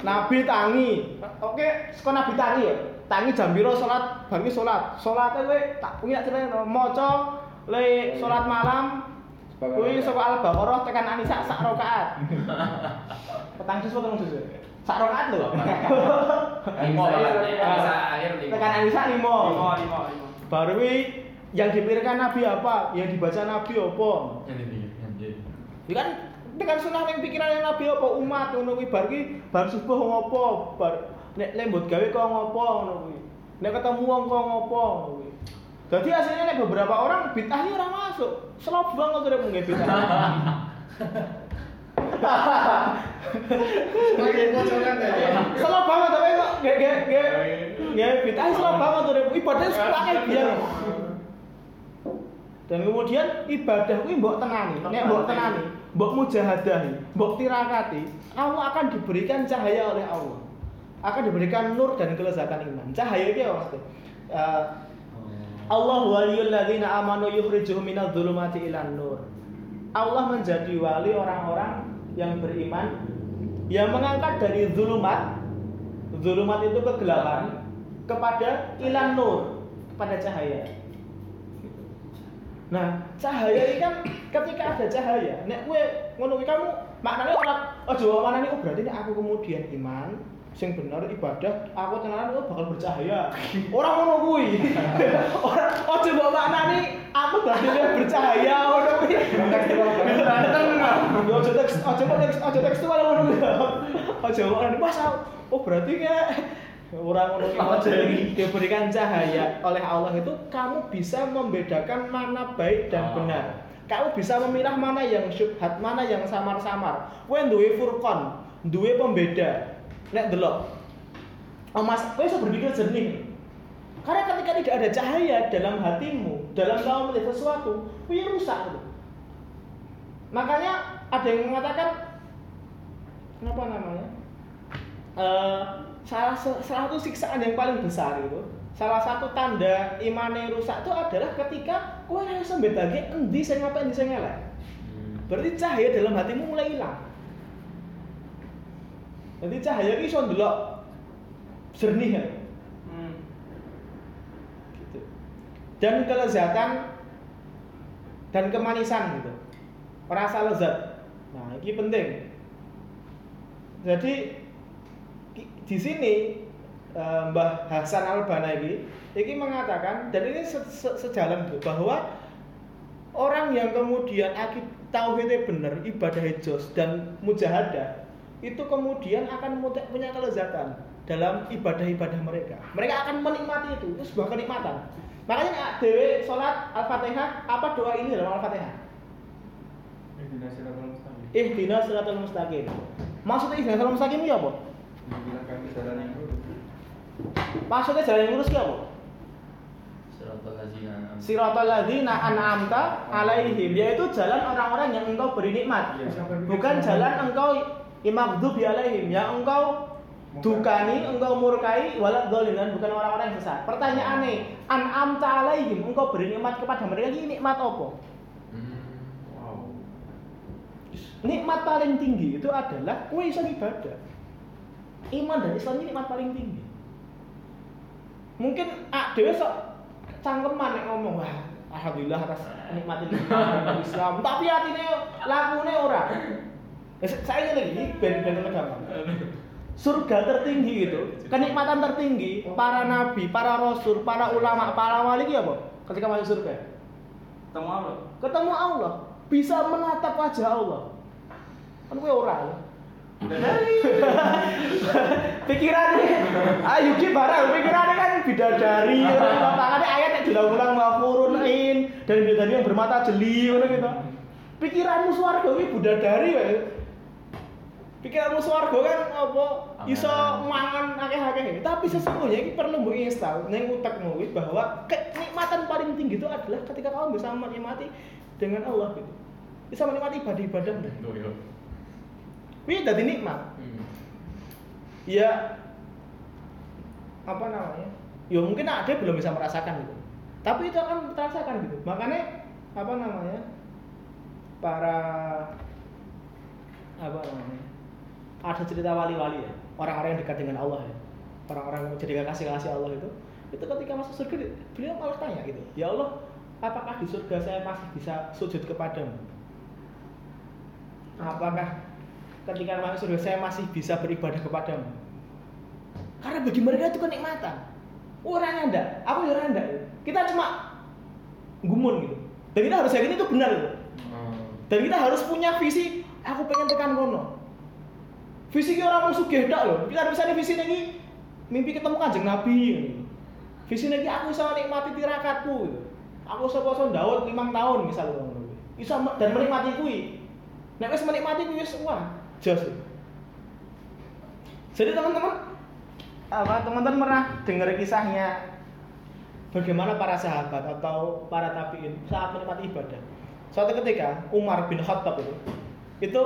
Nabi tangi. Oke, saka Nabi tangi ya. Tangi jam piro salat, bagi salat. Salate kowe tak punya cerita maca le salat malam kuwi saka Al-Baqarah tekan An-Nisa sak rakaat. Petang jus petang jus. Sak rakaat lho. Limo akhir limo. Tekan An-Nisa 5. Lima, lima, lima. Baru yang dipikirkan Nabi apa? Yang dibaca Nabi apa? Ini. Ya kan tekan sunah ning pikirane Nabi apa umat ngono kuwi bar ki bar subuh ngopo bar nek lembut gawe kok ngopo ngono kuwi nek ketemu wong kok ngopo kuwi Jadi aslinya nek beberapa orang bid'ah orang masuk. Selop banget udah mungkin bid'ah. *laughs* Ya. Selop banget tapi kok gak gak gak gak bid'ah selop banget udah ibadah sepakai biar. Dan kemudian ibadah kuwi mbok tenani, nek mbok tenani, mbok mujahadahi, mbok tirakati, Allah akan diberikan cahaya oleh Allah. Akan diberikan nur dan kelezatan iman. Cahaya itu apa maksudnya? Eh, Allah waliyul ladzina amanu yukhrijuhum minadh dhulumati ilan nur. Allah menjadi wali orang-orang yang beriman yang mengangkat dari zulumat zulumat itu kegelapan kepada ilan nur kepada cahaya. Nah, cahaya ini kan ketika ada cahaya, nek ngono kuwi kamu maknanya orang aja mana nih oh berarti nek aku kemudian iman sing bener ibadah aku tenanan oh bakal bercahaya. *laughs* Orang ngono kuwi. *laughs* Orang aja mbok maknani aku dia bercahaya ngono kuwi. Aja teks kok teks aja tekstual ngono kuwi. Aja maknani pas oh berarti ya orang ngono kuwi aja diberikan cahaya oleh Allah itu kamu bisa membedakan mana baik dan Oh. benar. Kamu bisa memilah mana yang syubhat, mana yang samar-samar. Kowe duwe furqan, duwe pembeda. Nek delok. Oh Mas, kowe iso berpikir jernih. Karena ketika tidak ada cahaya dalam hatimu, dalam kamu melihat sesuatu, kuwi rusak gitu. Makanya ada yang mengatakan apa namanya? Eh, salah salah satu siksaan yang paling besar itu salah satu tanda imane rusak itu adalah ketika kowe ora iso mbedake endi sing apik endi sing elek. Berarti cahaya dalam hatimu mulai hilang. Jadi cahaya ini iso ndelok jernih ya. Hmm. Gitu. Dan kelezatan dan kemanisan gitu. Rasa lezat. Nah, ini penting. Jadi di sini eh, Mbah Hasan Al ini ini mengatakan dan ini se- se- sejalan bahwa orang yang kemudian akid tauhidnya benar, ibadahnya jos dan mujahadah, itu kemudian akan punya kelezatan dalam ibadah-ibadah mereka. Mereka akan menikmati itu, itu sebuah kenikmatan. Makanya nek dewe sholat al-fatihah, apa doa ini dalam al-fatihah? Ihdina siratal mustaqim. Siratal mustaqim. Maksudnya ihdinas siratal mustaqim itu apa? Kami jalan yang lurus. Maksudnya jalan yang lurus itu apa? Siratal ladzina an'amta Siratal ladzina an'amta alaihim yaitu jalan orang-orang yang engkau beri nikmat. Iya. Bukan jalan engkau imagdubi alaihim yang engkau dukani, engkau murkai walad dolinan bukan orang-orang yang sesat. Pertanyaannya, an'amta alaihim engkau beri nikmat kepada mereka ini nikmat apa? Hmm. Nikmat paling tinggi itu adalah kue iso ibadah. Iman dan Islam ini nikmat paling tinggi. Mungkin ah dewe sok cangkeman nek ngomong wah alhamdulillah atas nikmatin iman Islam, tapi atine lakune ora. Eh, Saya ini lagi ben-ben gampang. Surga tertinggi itu, kenikmatan tertinggi para nabi, para rasul, para ulama, para wali itu apa? Ketika masuk surga, Ketemu Allah. ketemu Allah, bisa menatap wajah Allah. Kan gue ora. *laughs* pikirannya ayo ki barang pikirannya kan bidadari *laughs* makanya ayat yang sudah ulang mafurunin dan bidadari yang bermata jeli ngono gitu pikiranmu swarga ki bidadari pikiranmu swarga kan apa? Iso mangan akeh-akeh tapi sesungguhnya ini perlu mbok install ning utekmu kuwi bahwa kenikmatan paling tinggi itu adalah ketika kamu bisa menikmati dengan Allah gitu. Bisa menikmati ibadah-ibadahmu yo. ini jadi nikmat? Hmm. ya apa namanya? Ya mungkin ada belum bisa merasakan gitu. Tapi itu akan terasakan gitu. Makanya apa namanya? Para apa namanya ada cerita wali-wali ya. Orang-orang yang dekat dengan Allah ya. Orang-orang yang jadi kasih kasih Allah itu. Itu ketika masuk surga beliau malah tanya gitu. Ya Allah apakah di surga saya masih bisa sujud kepadamu? Apakah ketika masuk surga saya masih bisa beribadah kepadamu? Karena bagi mereka itu kenikmatan. Orang anda aku ya anda kita cuma gumun gitu. Dan kita harus yakin itu benar gitu. Hmm. dan kita harus punya visi aku pengen tekan kono visi orang musuh gedak loh kita bisa visi ini mimpi ketemu kanjeng nabi. Visi ini aku bisa nikmati tirakatku. Aku bisa puasa Daud limang tahun misalnya bisa dan menikmati kui. Nek wis menikmati kuwi wis wah jos. Jadi teman-teman apa teman-teman pernah dengar kisahnya bagaimana para sahabat atau para tabiin saat menikmati ibadah. Suatu ketika Umar bin Khattab itu itu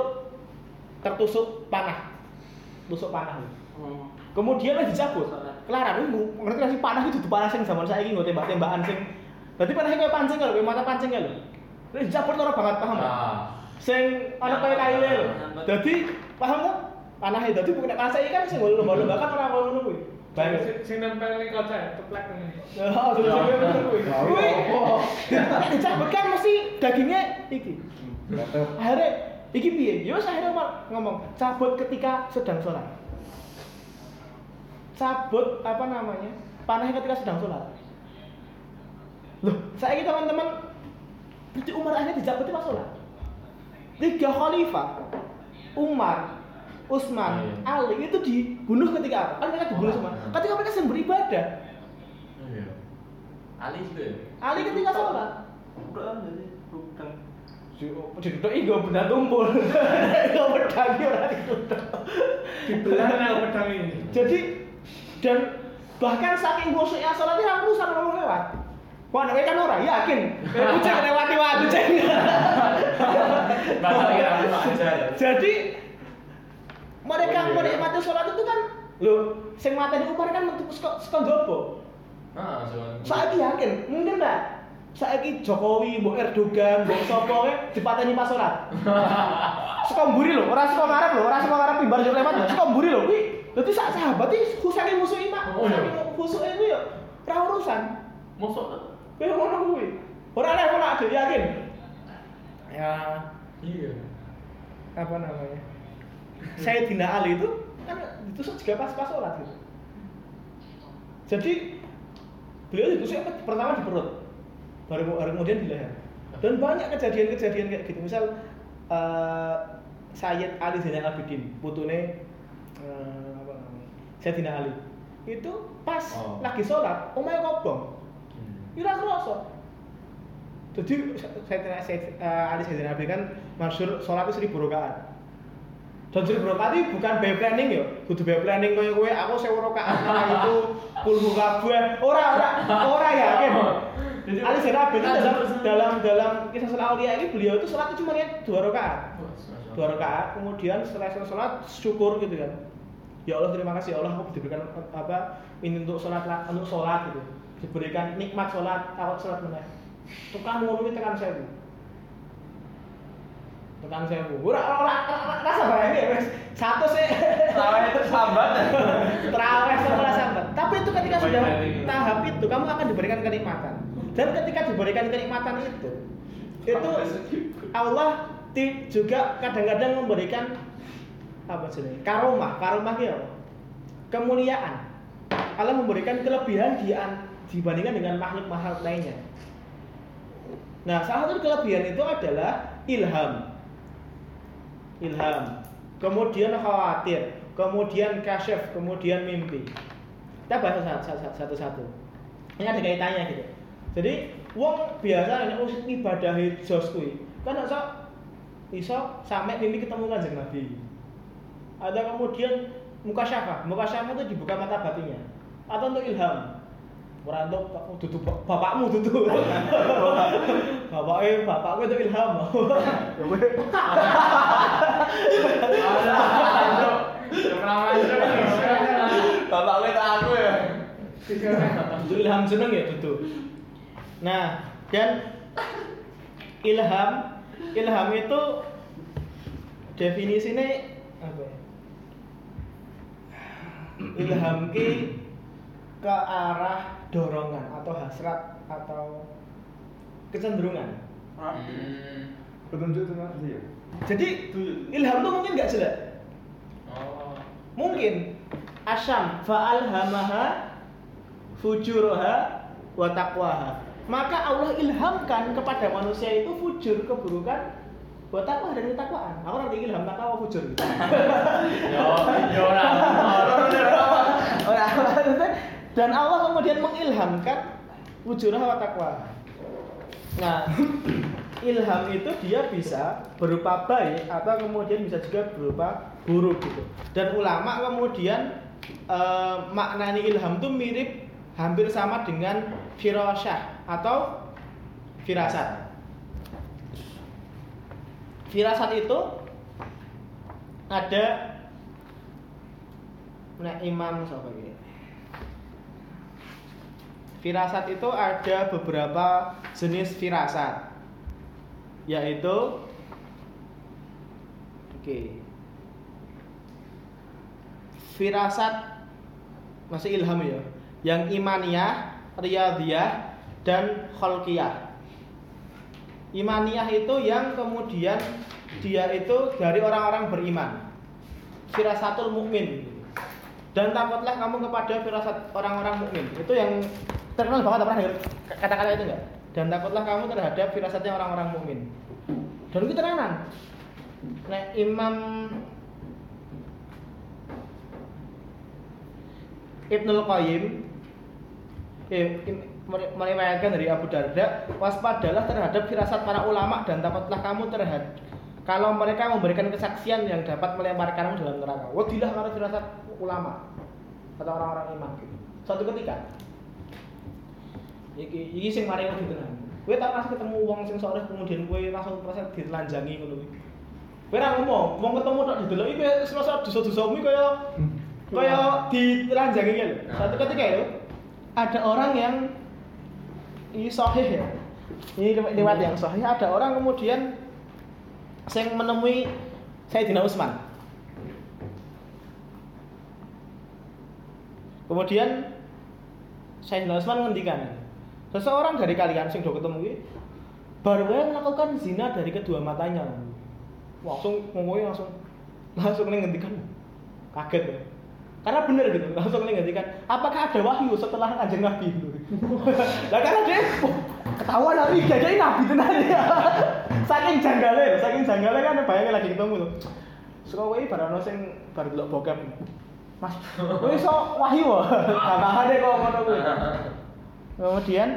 tertusuk panah, tusuk panah. Hmm. Kemudian dia dicabut. Kelaran itu ngerti gak sih panah itu panah sing zaman saya ini tembak-tembakan sing. Berarti panahnya kayak pancing kalau kayak mata pancing kalau. Ini dicabut orang banget paham nggak? Ah. Sing ana kayak kaile lho. Dadi paham nggak? Panahnya dadi bukan panah saya kan sing lomba-lomba kan orang ngono kuwi. Sing- nempel ning kaca ya, teplek ini. Oh, sudah sampai bener kuwi. Kuwi. *laughs* Dicabut kan mesti dagingnya iki. Akhirnya iki piye? Yo akhirnya Umar ngomong, cabut ketika sedang sholat. Cabut apa namanya? Panahnya ketika sedang sholat. Loh, saya ini teman-teman Berarti Umar akhirnya dicabut pas sholat. Tiga khalifah, Umar, Utsman, Iya. Ali itu dibunuh ketika apa? Kan mereka dibunuh semua. Hmm. Ketika mereka sedang beribadah. Iya. Ali juga ya? Ali ketika sholat. Bukan jadi bukan. Diduduk iya benda tumpul. *laughs* Iya pedang iya ora diduduk. Dibelah nang pedang ini. Jadi dan bahkan saking bosoknya sholat itu aku sama ngomong lewat. Wah, nek kan ora yakin. *laughs* Kucing lewati wae kucing. Jadi mereka Oh, iya. menikmati sholat itu kan lho, sing mateni Umar kan metu saka saka jopo. Ah, soalnya. Yakin, mungkin enggak? Saiki Jokowi, Mbok Erdogan, Mbok sapa wae dipateni pas sholat. *laughs* Saka mburi lho, ora saka ngarep lho, ora saka ngarep mimbar yo lewat lho, saka mburi lho kuwi. Dadi sak sahabat iki khusake musuh imak, saking khusuke kuwi yo ora urusan. Mosok Kuwi ngono kuwi. Ora ada ora ada yakin. Ya, Iya. apa namanya? *laughs* Sayyidina Ali itu kan ditusuk juga pas pas sholat gitu. Jadi beliau ditusuk pertama di perut, baru, baru kemudian di leher. Dan banyak kejadian-kejadian kayak gitu. Misal eh, Sayyid Ali Zainal Abidin, putune eh, apa namanya? Sayyidina Ali. Itu pas Oh. lagi sholat, omahe kobong. Ira kerasa. Jadi Sayyidina Sayyid, eh, Ali Zainal Abidin kan sholat itu seribu rakaat. Dan seribu rakaat itu bukan by planning ya, kudu by planning koyo kowe aku sewu rakaat nah itu kulhu kabeh. Ora ora ora yakin. *laughs* Jadi- Ali Zainal Abidin dalam dalam dalam kisah sholat aulia ini beliau itu sholat itu cuma niat dua rakaat. Dua rakaat. Kemudian setelah selesai sholat syukur gitu kan. Ya Allah terima kasih ya Allah aku diberikan apa ini untuk sholat untuk sholat gitu. Diberikan nikmat sholat awal sholat mana tukang ngono tekan sewu. Tekan sewu. Ora ora ora- rasa bayang ya wes satu sih. Tawa itu sambat. terawih setelah sambat tapi itu ketika sudah tahap itu kamu akan diberikan kenikmatan dan ketika diberikan kenikmatan itu itu Allah juga kadang-kadang memberikan apa sih karomah. Karomah itu apa? kemuliaan. Allah memberikan kelebihan di an- dibandingkan dengan makhluk-makhluk lainnya. Nah salah satu kelebihan itu adalah ilham. Ilham. Kemudian khawatir. Kemudian kasyaf. Kemudian mimpi. Kita bahas satu- satu- satu-satu. Ini ada kaitannya gitu jadi wong biasa ini us ibadah jos kuwi kan iso iso sampai mimpi ketemu kanjeng Nabi ada kemudian muka syafa muka syafa itu dibuka mata batinnya atau untuk ilham Ora untuk dudu bapakmu dudu. *laughs* Bapaknya bapakku itu ilham. Ya kowe Bapak gue tak aku ya. Itu ilham seneng ya itu. Nah, dan ilham ilham itu definisinya apa ya? Ilham ki ke arah dorongan atau hasrat atau kecenderungan. Petunjuk sama ya. Jadi ilham itu mungkin nggak jelek. Oh. Mungkin asyam fa'alhamaha fujuraha wa taqwaha. Maka Allah ilhamkan kepada manusia itu fujur keburukan wa taqwa dan ketakwaan. Aku nanti ilham takwa fujur gitu. *laughs* Yo, yo ora. Ora, maksudnya, dan Allah kemudian mengilhamkan fujurah wa taqwa. Nah, *coughs* ilham itu dia bisa berupa baik atau kemudian bisa juga berupa buruk gitu. Dan ulama kemudian eh, maknani ilham itu mirip hampir sama dengan firasyah atau firasat. Firasat itu ada nah imam siapa ini? Firasat itu ada beberapa jenis firasat yaitu oke firasat masih ilham ya yang imaniyah, riyadiyah dan kholqiyah imaniyah itu yang kemudian dia itu dari orang-orang beriman. Firasatul mukmin. Dan takutlah kamu kepada firasat orang-orang mukmin. Itu yang terkenal banget pernah kata-kata itu enggak dan takutlah kamu terhadap firasatnya orang-orang mukmin. Dan itu tenanan nah Imam Ibnul Qayyim eh, meriwayatkan dari Abu Darda waspadalah terhadap firasat para ulama dan takutlah kamu terhadap kalau mereka memberikan kesaksian yang dapat melemparkanmu dalam neraka. Wadilah karena firasat ulama atau orang-orang iman gitu. Suatu ketika. Iki iki sing mari wedi tenan kowe tak pas ketemu wong sing soleh kemudian kowe langsung merasa ditelanjangi ngono kuwi. Kowe ora ngomong wong ketemu tok dideloki kowe semasa dosa-dosamu kaya kaya ditelanjangi kan suatu ketika itu ada orang yang ini sahih ya? Ini lewat yang sahih. Ada orang kemudian yang menemui Sayyidina Utsman kemudian Sayyidina Utsman ngendikan seseorang dari kalian sing do ketemu baru aja melakukan zina dari kedua matanya. Langsung ngomongnya langsung langsung nih ngendikan. Kaget. Ya karena bener gitu langsung nih ngendikan apakah ada wahyu setelah kanjeng nabi? itu lah karena dia oh, ketahuan nabi jadi nabi tenan ya saking janggale, saking janggale kan bayangin lagi ketemu tuh. Suka kowe barano sing bar delok bokep. Mas, kowe iso wahyu wae. Kakakane kok ngono kuwi. Kemudian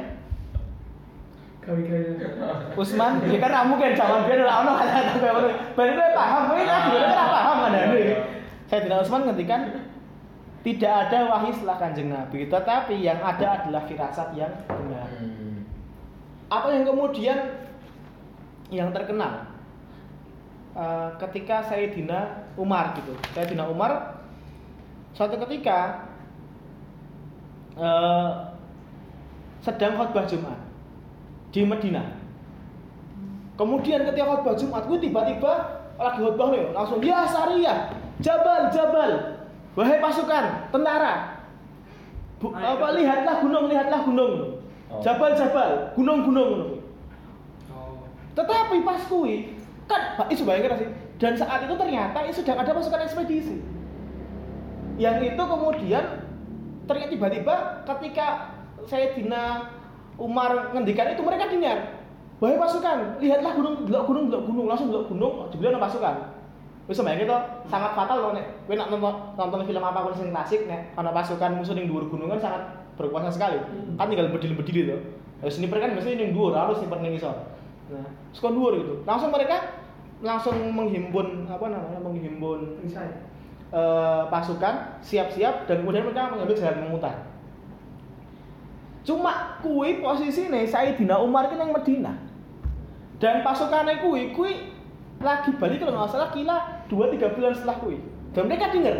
Usman, ya kan kamu kan zaman biar ora ono kata-kata kayak ngono. Kowe paham, kowe kan juga ora paham kan. Saya tidak Usman ngendikan tidak ada wahyu setelah kanjeng Nabi, tetapi yang ada adalah firasat yang benar. Hmm. Apa yang kemudian yang terkenal eh, ketika Sayyidina Umar gitu. Sayyidina Umar suatu ketika eh, sedang khutbah Jumat di Medina. Kemudian ketika khutbah Jumat, gue tiba-tiba lagi khutbah nih, langsung ya Sariyah, Jabal, Jabal, wahai pasukan, tentara, Bu, Ayo. apa lihatlah gunung, lihatlah gunung, Oh. Jabal, Jabal, gunung, gunung, gunung. oh Tetapi pas kui kan Pak Isu bayangkan sih. Dan saat itu ternyata itu sedang ada pasukan ekspedisi. Yang itu kemudian ternyata tiba-tiba ketika Sayyidina Umar ngendikan itu mereka dengar. Wahai pasukan, lihatlah gunung, delok gunung, delok gunung, langsung delok gunung, jebule ana pasukan. Wis bayangke to, sangat fatal loh nek kowe nak nonton, nonton film apa pun sing klasik nek ana pasukan musuh ning dhuwur gunung kan sangat berkuasa sekali. Kan tinggal berdiri-berdiri to. Ya sniper kan mesti ning dhuwur, harus sniper ning isor. Nah, suka dhuwur gitu. Langsung mereka langsung menghimpun apa namanya? Menghimpun ya eh, pasukan siap-siap dan kemudian mereka mengambil jalan memutar. Cuma kui posisi nih Sayyidina Umar kan yang Medina. Dan pasukannya kui, kui lagi balik kalau nggak salah kila 2-3 bulan setelah kui. Dan mereka dengar.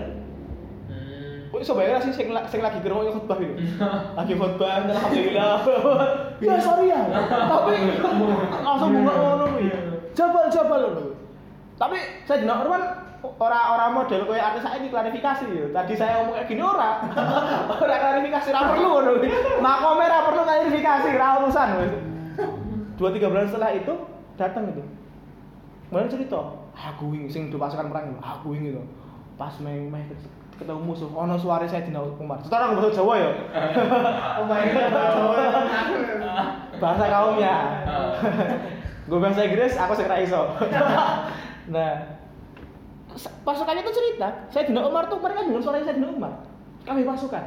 Hmm. Kok iso bayar sih sing, sing lagi ngrungokne khutbah itu. *laughs* Lagi khutbah alhamdulillah. *laughs* ya sorry ya. Tapi *laughs* langsung bunga ngono kuwi. Jabal-jabal ngono. kuwi. Tapi saya dina Urban ora-ora model koyo artis saiki klarifikasi ya. Tadi saya ngomong kayak gini ora. ora klarifikasi ora perlu ngono kuwi. Makome ora perlu klarifikasi, ora urusan. Dua tiga bulan setelah itu datang itu. Kemudian cerita, aku ingin sing do pasukan perang, aku ingin itu. Pas meh meh ketemu musuh, ono suara saya dina Umar. Sekarang *laughs* *laughs* bahasa Jawa ya. oh my god Jawa bahasa kaumnya. Gue bahasa Inggris, aku sing ra iso. *laughs* nah, pasukannya tuh cerita, saya Dina Umar tuh mereka dengar suara saya Dina Umar. Kami pasukan.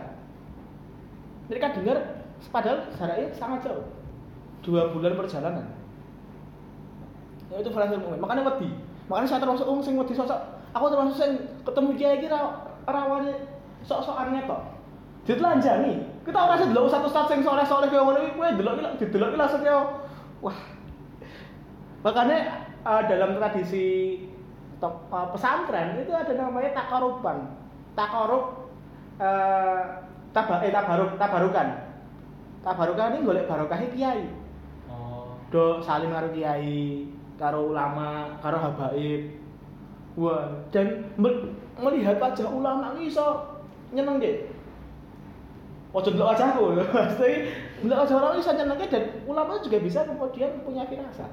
Mereka dengar, padahal jaraknya sangat jauh. Dua bulan perjalanan. Ya, itu frasa mukmin. Makanya wedi. Makanya saya termasuk orang sing wedi sosok. Aku termasuk sing ketemu kiai iki ra rawane sok-sokan ngetok. Ditelanjangi. Kita ora sih delok satu-satu sing soleh-soleh kaya ngono iki kowe delok iki didelok iki langsung kaya wah. Makanya eh, dalam tradisi top- eh, pesantren itu ada namanya takaruban. Takarub eh taba, eh, tabaruk, tabarukan. Tabarukan ini golek barokah kiai Oh. do saling karo kiai, karo ulama, karo habaib. Wah, dan me- melihat wajah ulama ini iso nyeneng deh. Ojo delok wajahku, pasti delok wajah *laughs* orang iso nyeneng dan ulama juga bisa kemudian punya firasat.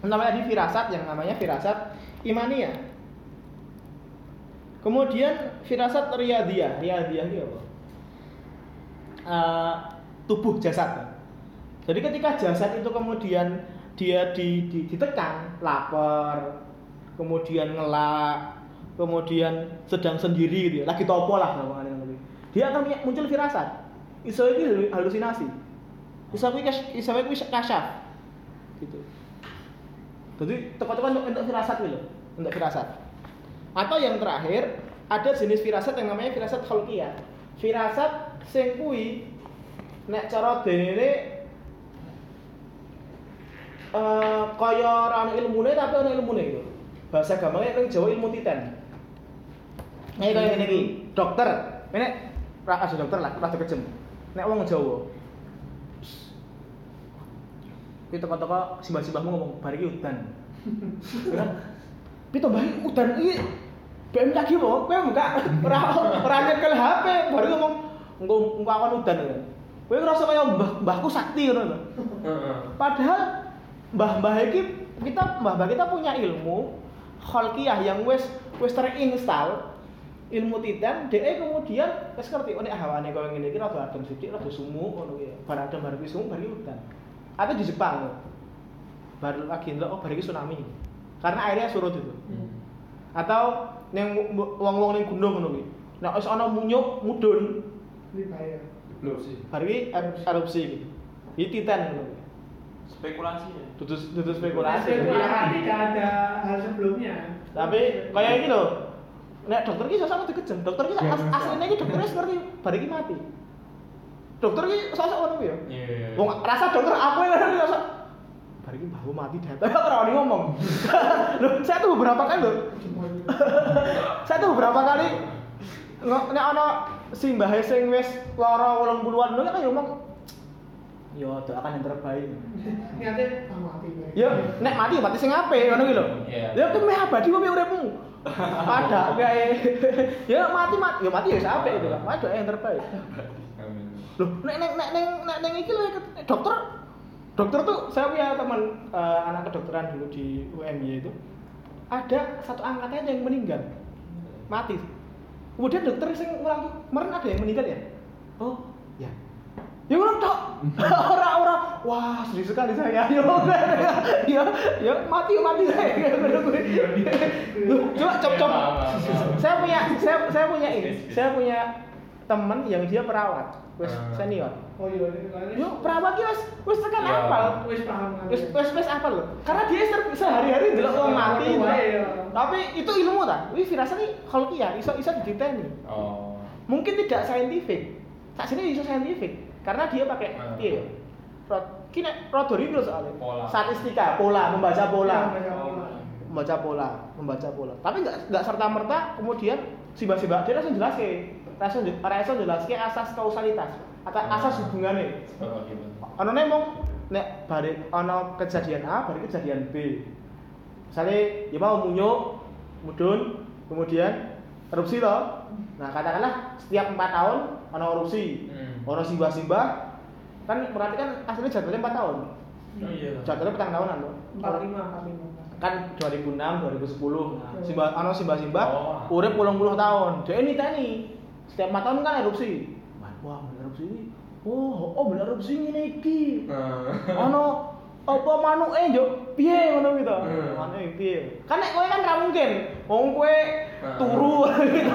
Namanya di firasat yang namanya firasat imaniyah. Kemudian firasat riyadiyah, riyadiyah itu apa? Eh, tubuh jasad. Jadi ketika jasad itu kemudian dia di, di- ditekan, lapar, kemudian ngelak, kemudian sedang sendiri gitu ya, lagi topo lah nanti. Dia akan muncul firasat. Iso ini halu- halusinasi. Iso ini iso ini kasyaf. Gitu. Jadi tekan-tekan untuk, firasat gitu, untuk firasat. Atau yang terakhir ada jenis firasat yang namanya firasat khalqiyah. Firasat sing kuwi nek cara dene eh kaya ora ana ilmune tapi ana ilmune gitu. Bahasa gampangnya ning Jawa ilmu titen. Nek kaya ngene iki, dokter. Nek ra ada dokter lah, rada kejem. Nek wong Jawa. Ki toko-toko simbah-simbahmu ngomong, "Bar iki udan." Pito bae udan iki BMKG kok, kowe buka ora ora nyekel HP, baru ngomong engko engko akan udan. Kowe ngerasa kaya mbah mbahku sakti ngono lho. Heeh. Padahal mbah-mbah iki kita mbah-mbah kita punya ilmu khalqiyah yang wis wis terinstal ilmu titan DE kemudian wis ngerti oh nek hawane koyo ngene iki rada adem sithik rada sumuk ngono ya. Bar adem bar kuwi sumuk bar iki udan. Atau di Jepang. baru lagi ndelok oh bar tsunami. Karena airnya surut itu. Hmm. Atau yang wong-wong ning gunung ngono kuwi. Nek wis ana munyuk mudhun, Ini bahaya. Belum sih. bar er- erupsi iki. Iki titan ngono. Spekulasi ya. Dudu dudu spekulasi. Spekulasi tidak ada hal sebelumnya. Tapi kayak iki lho. Nek dokter iki sosok dikejem. Dokter iki Iya, as asline iki dokter wis ngerti bar iki mati. Dokter iki sosok ngono ya. Iya. Wong rasa dokter aku yang ngerti rasa bar iki mbahku mati datang *laughs* ora wani ngomong. *laughs* Loh, saya tuh beberapa kali loh. *laughs* saya tuh beberapa kali nek ana simbahe sing wis lara 80-an lho kan ngomong Yo doakan yang terbaik. Ah, mati. Ya, nek mati mati sing apik ngono ki lho. Iya. Ya ku meh abadi wae uripmu. Ada kayak ya mati mati ya mati ya sampai itu kan. Waduh yang terbaik. Loh, nek nek nek nek nek nek iki lho dokter dokter tuh saya punya teman eh, anak kedokteran dulu di UMY itu ada satu angkatan yang meninggal mati kemudian dokter sing ulang kemarin ada yang meninggal ya oh ya ya ulang tok orang-orang wah sedih sekali saya *laughs* ya ya ya mati mati saya *laughs* Loh, coba coba coba saya punya saya saya punya ini saya punya teman yang dia perawat wes Ah. senior Oh iya, ini kalian- Yuk, perawat ki wis wis tekan Iya. apal. Wis paham. Wis wis wis apal lho. Karena dia sehari-hari ndelok wong mati. Wae, ndelok. ya. Tapi itu ilmu ta. Wih, firasat iki khalqiyah, iso iso dititeni. Oh. Mungkin tidak saintifik. Tak sini iso saintifik karena dia pakai Ah. piye ya? Rod kini rada real soalnya. Pola. Statistika, pola, membaca pola. Iya, banyak pola. Membaca pola, membaca pola. Tapi nggak nggak serta merta kemudian siba-siba dia langsung jelaske. Langsung langsung jelaske asas kausalitas atau Ah. asas hubungannya. Ana nek mong nek bare ana kejadian A bare kejadian B misalnya ya mau munyuk mudun kemudian erupsi toh nah katakanlah setiap empat tahun ana erupsi Hmm. Ana simbah-simbah kan berarti kan aslinya jadwalnya empat tahun Oh iya. jadwalnya petang tahunan loh Empat lima, empat lima. kan 2006 2010 nah, simbah ana simbah-simbah Oh. urip 80 tahun dia ini tani setiap empat tahun kan erupsi wah wah bener erupsi ini oh oh bener erupsi ini iki ono apa manuke yo piye ngono gitu. Hmm. Manuke piye? Kan nek kowe kan ra mungkin. Wong kowe Hmm. turu *laughs* gitu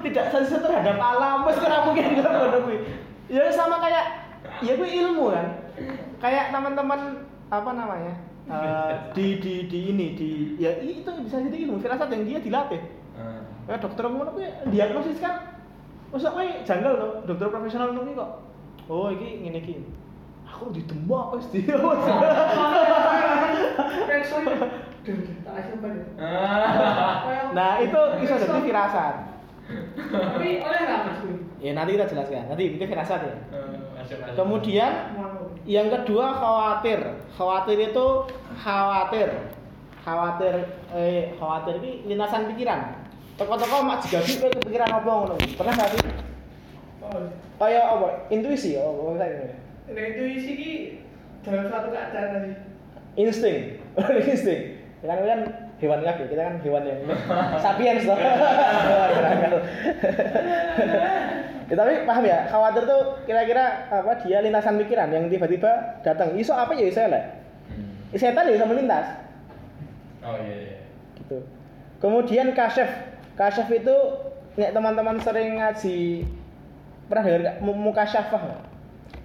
tidak sensitif terhadap alam wis ora mungkin kan ngono kuwi. Ya sama kayak ya kuwi ilmu kan. Kayak teman-teman apa namanya? eh, di di di ini di ya itu bisa jadi ilmu firasat yang dia dilatih. Hmm. Kayak dokter ngono kuwi diagnosis kan. Masa kowe janggal loh, dokter profesional ngono kok. Oh, iki ngene iki. Aku ditembak wis dia. Ah. Nah, itu bisa jadi firasat. Tapi oleh nggak mas? Ya nanti kita jelaskan. Nanti itu firasat ya. Masuk. Kemudian yang kedua khawatir. Khawatir itu khawatir. Khawatir eh khawatir ini lintasan pikiran. Toko-toko mak jigabi kowe kepikiran apa ngono. Pernah gak sih? Oh, Kayak apa? Intuisi oh, apa misalnya. nah itu isi ki dalam suatu keadaan tadi. Insting. *laughs* Insting. Ya kan kan hewan kaki, kita kan hewan yang *laughs* sapiens toh. *laughs* ya, tapi paham ya, khawatir tuh kira-kira apa dia lintasan pikiran yang tiba-tiba datang. Iso apa ya iso elek. Hmm. Setan ya bisa melintas. Oh iya iya. gitu. Kemudian kasyaf. Kasyaf itu nek teman-teman sering ngaji pernah dengar nggak? Mu- mukasyafah nggak?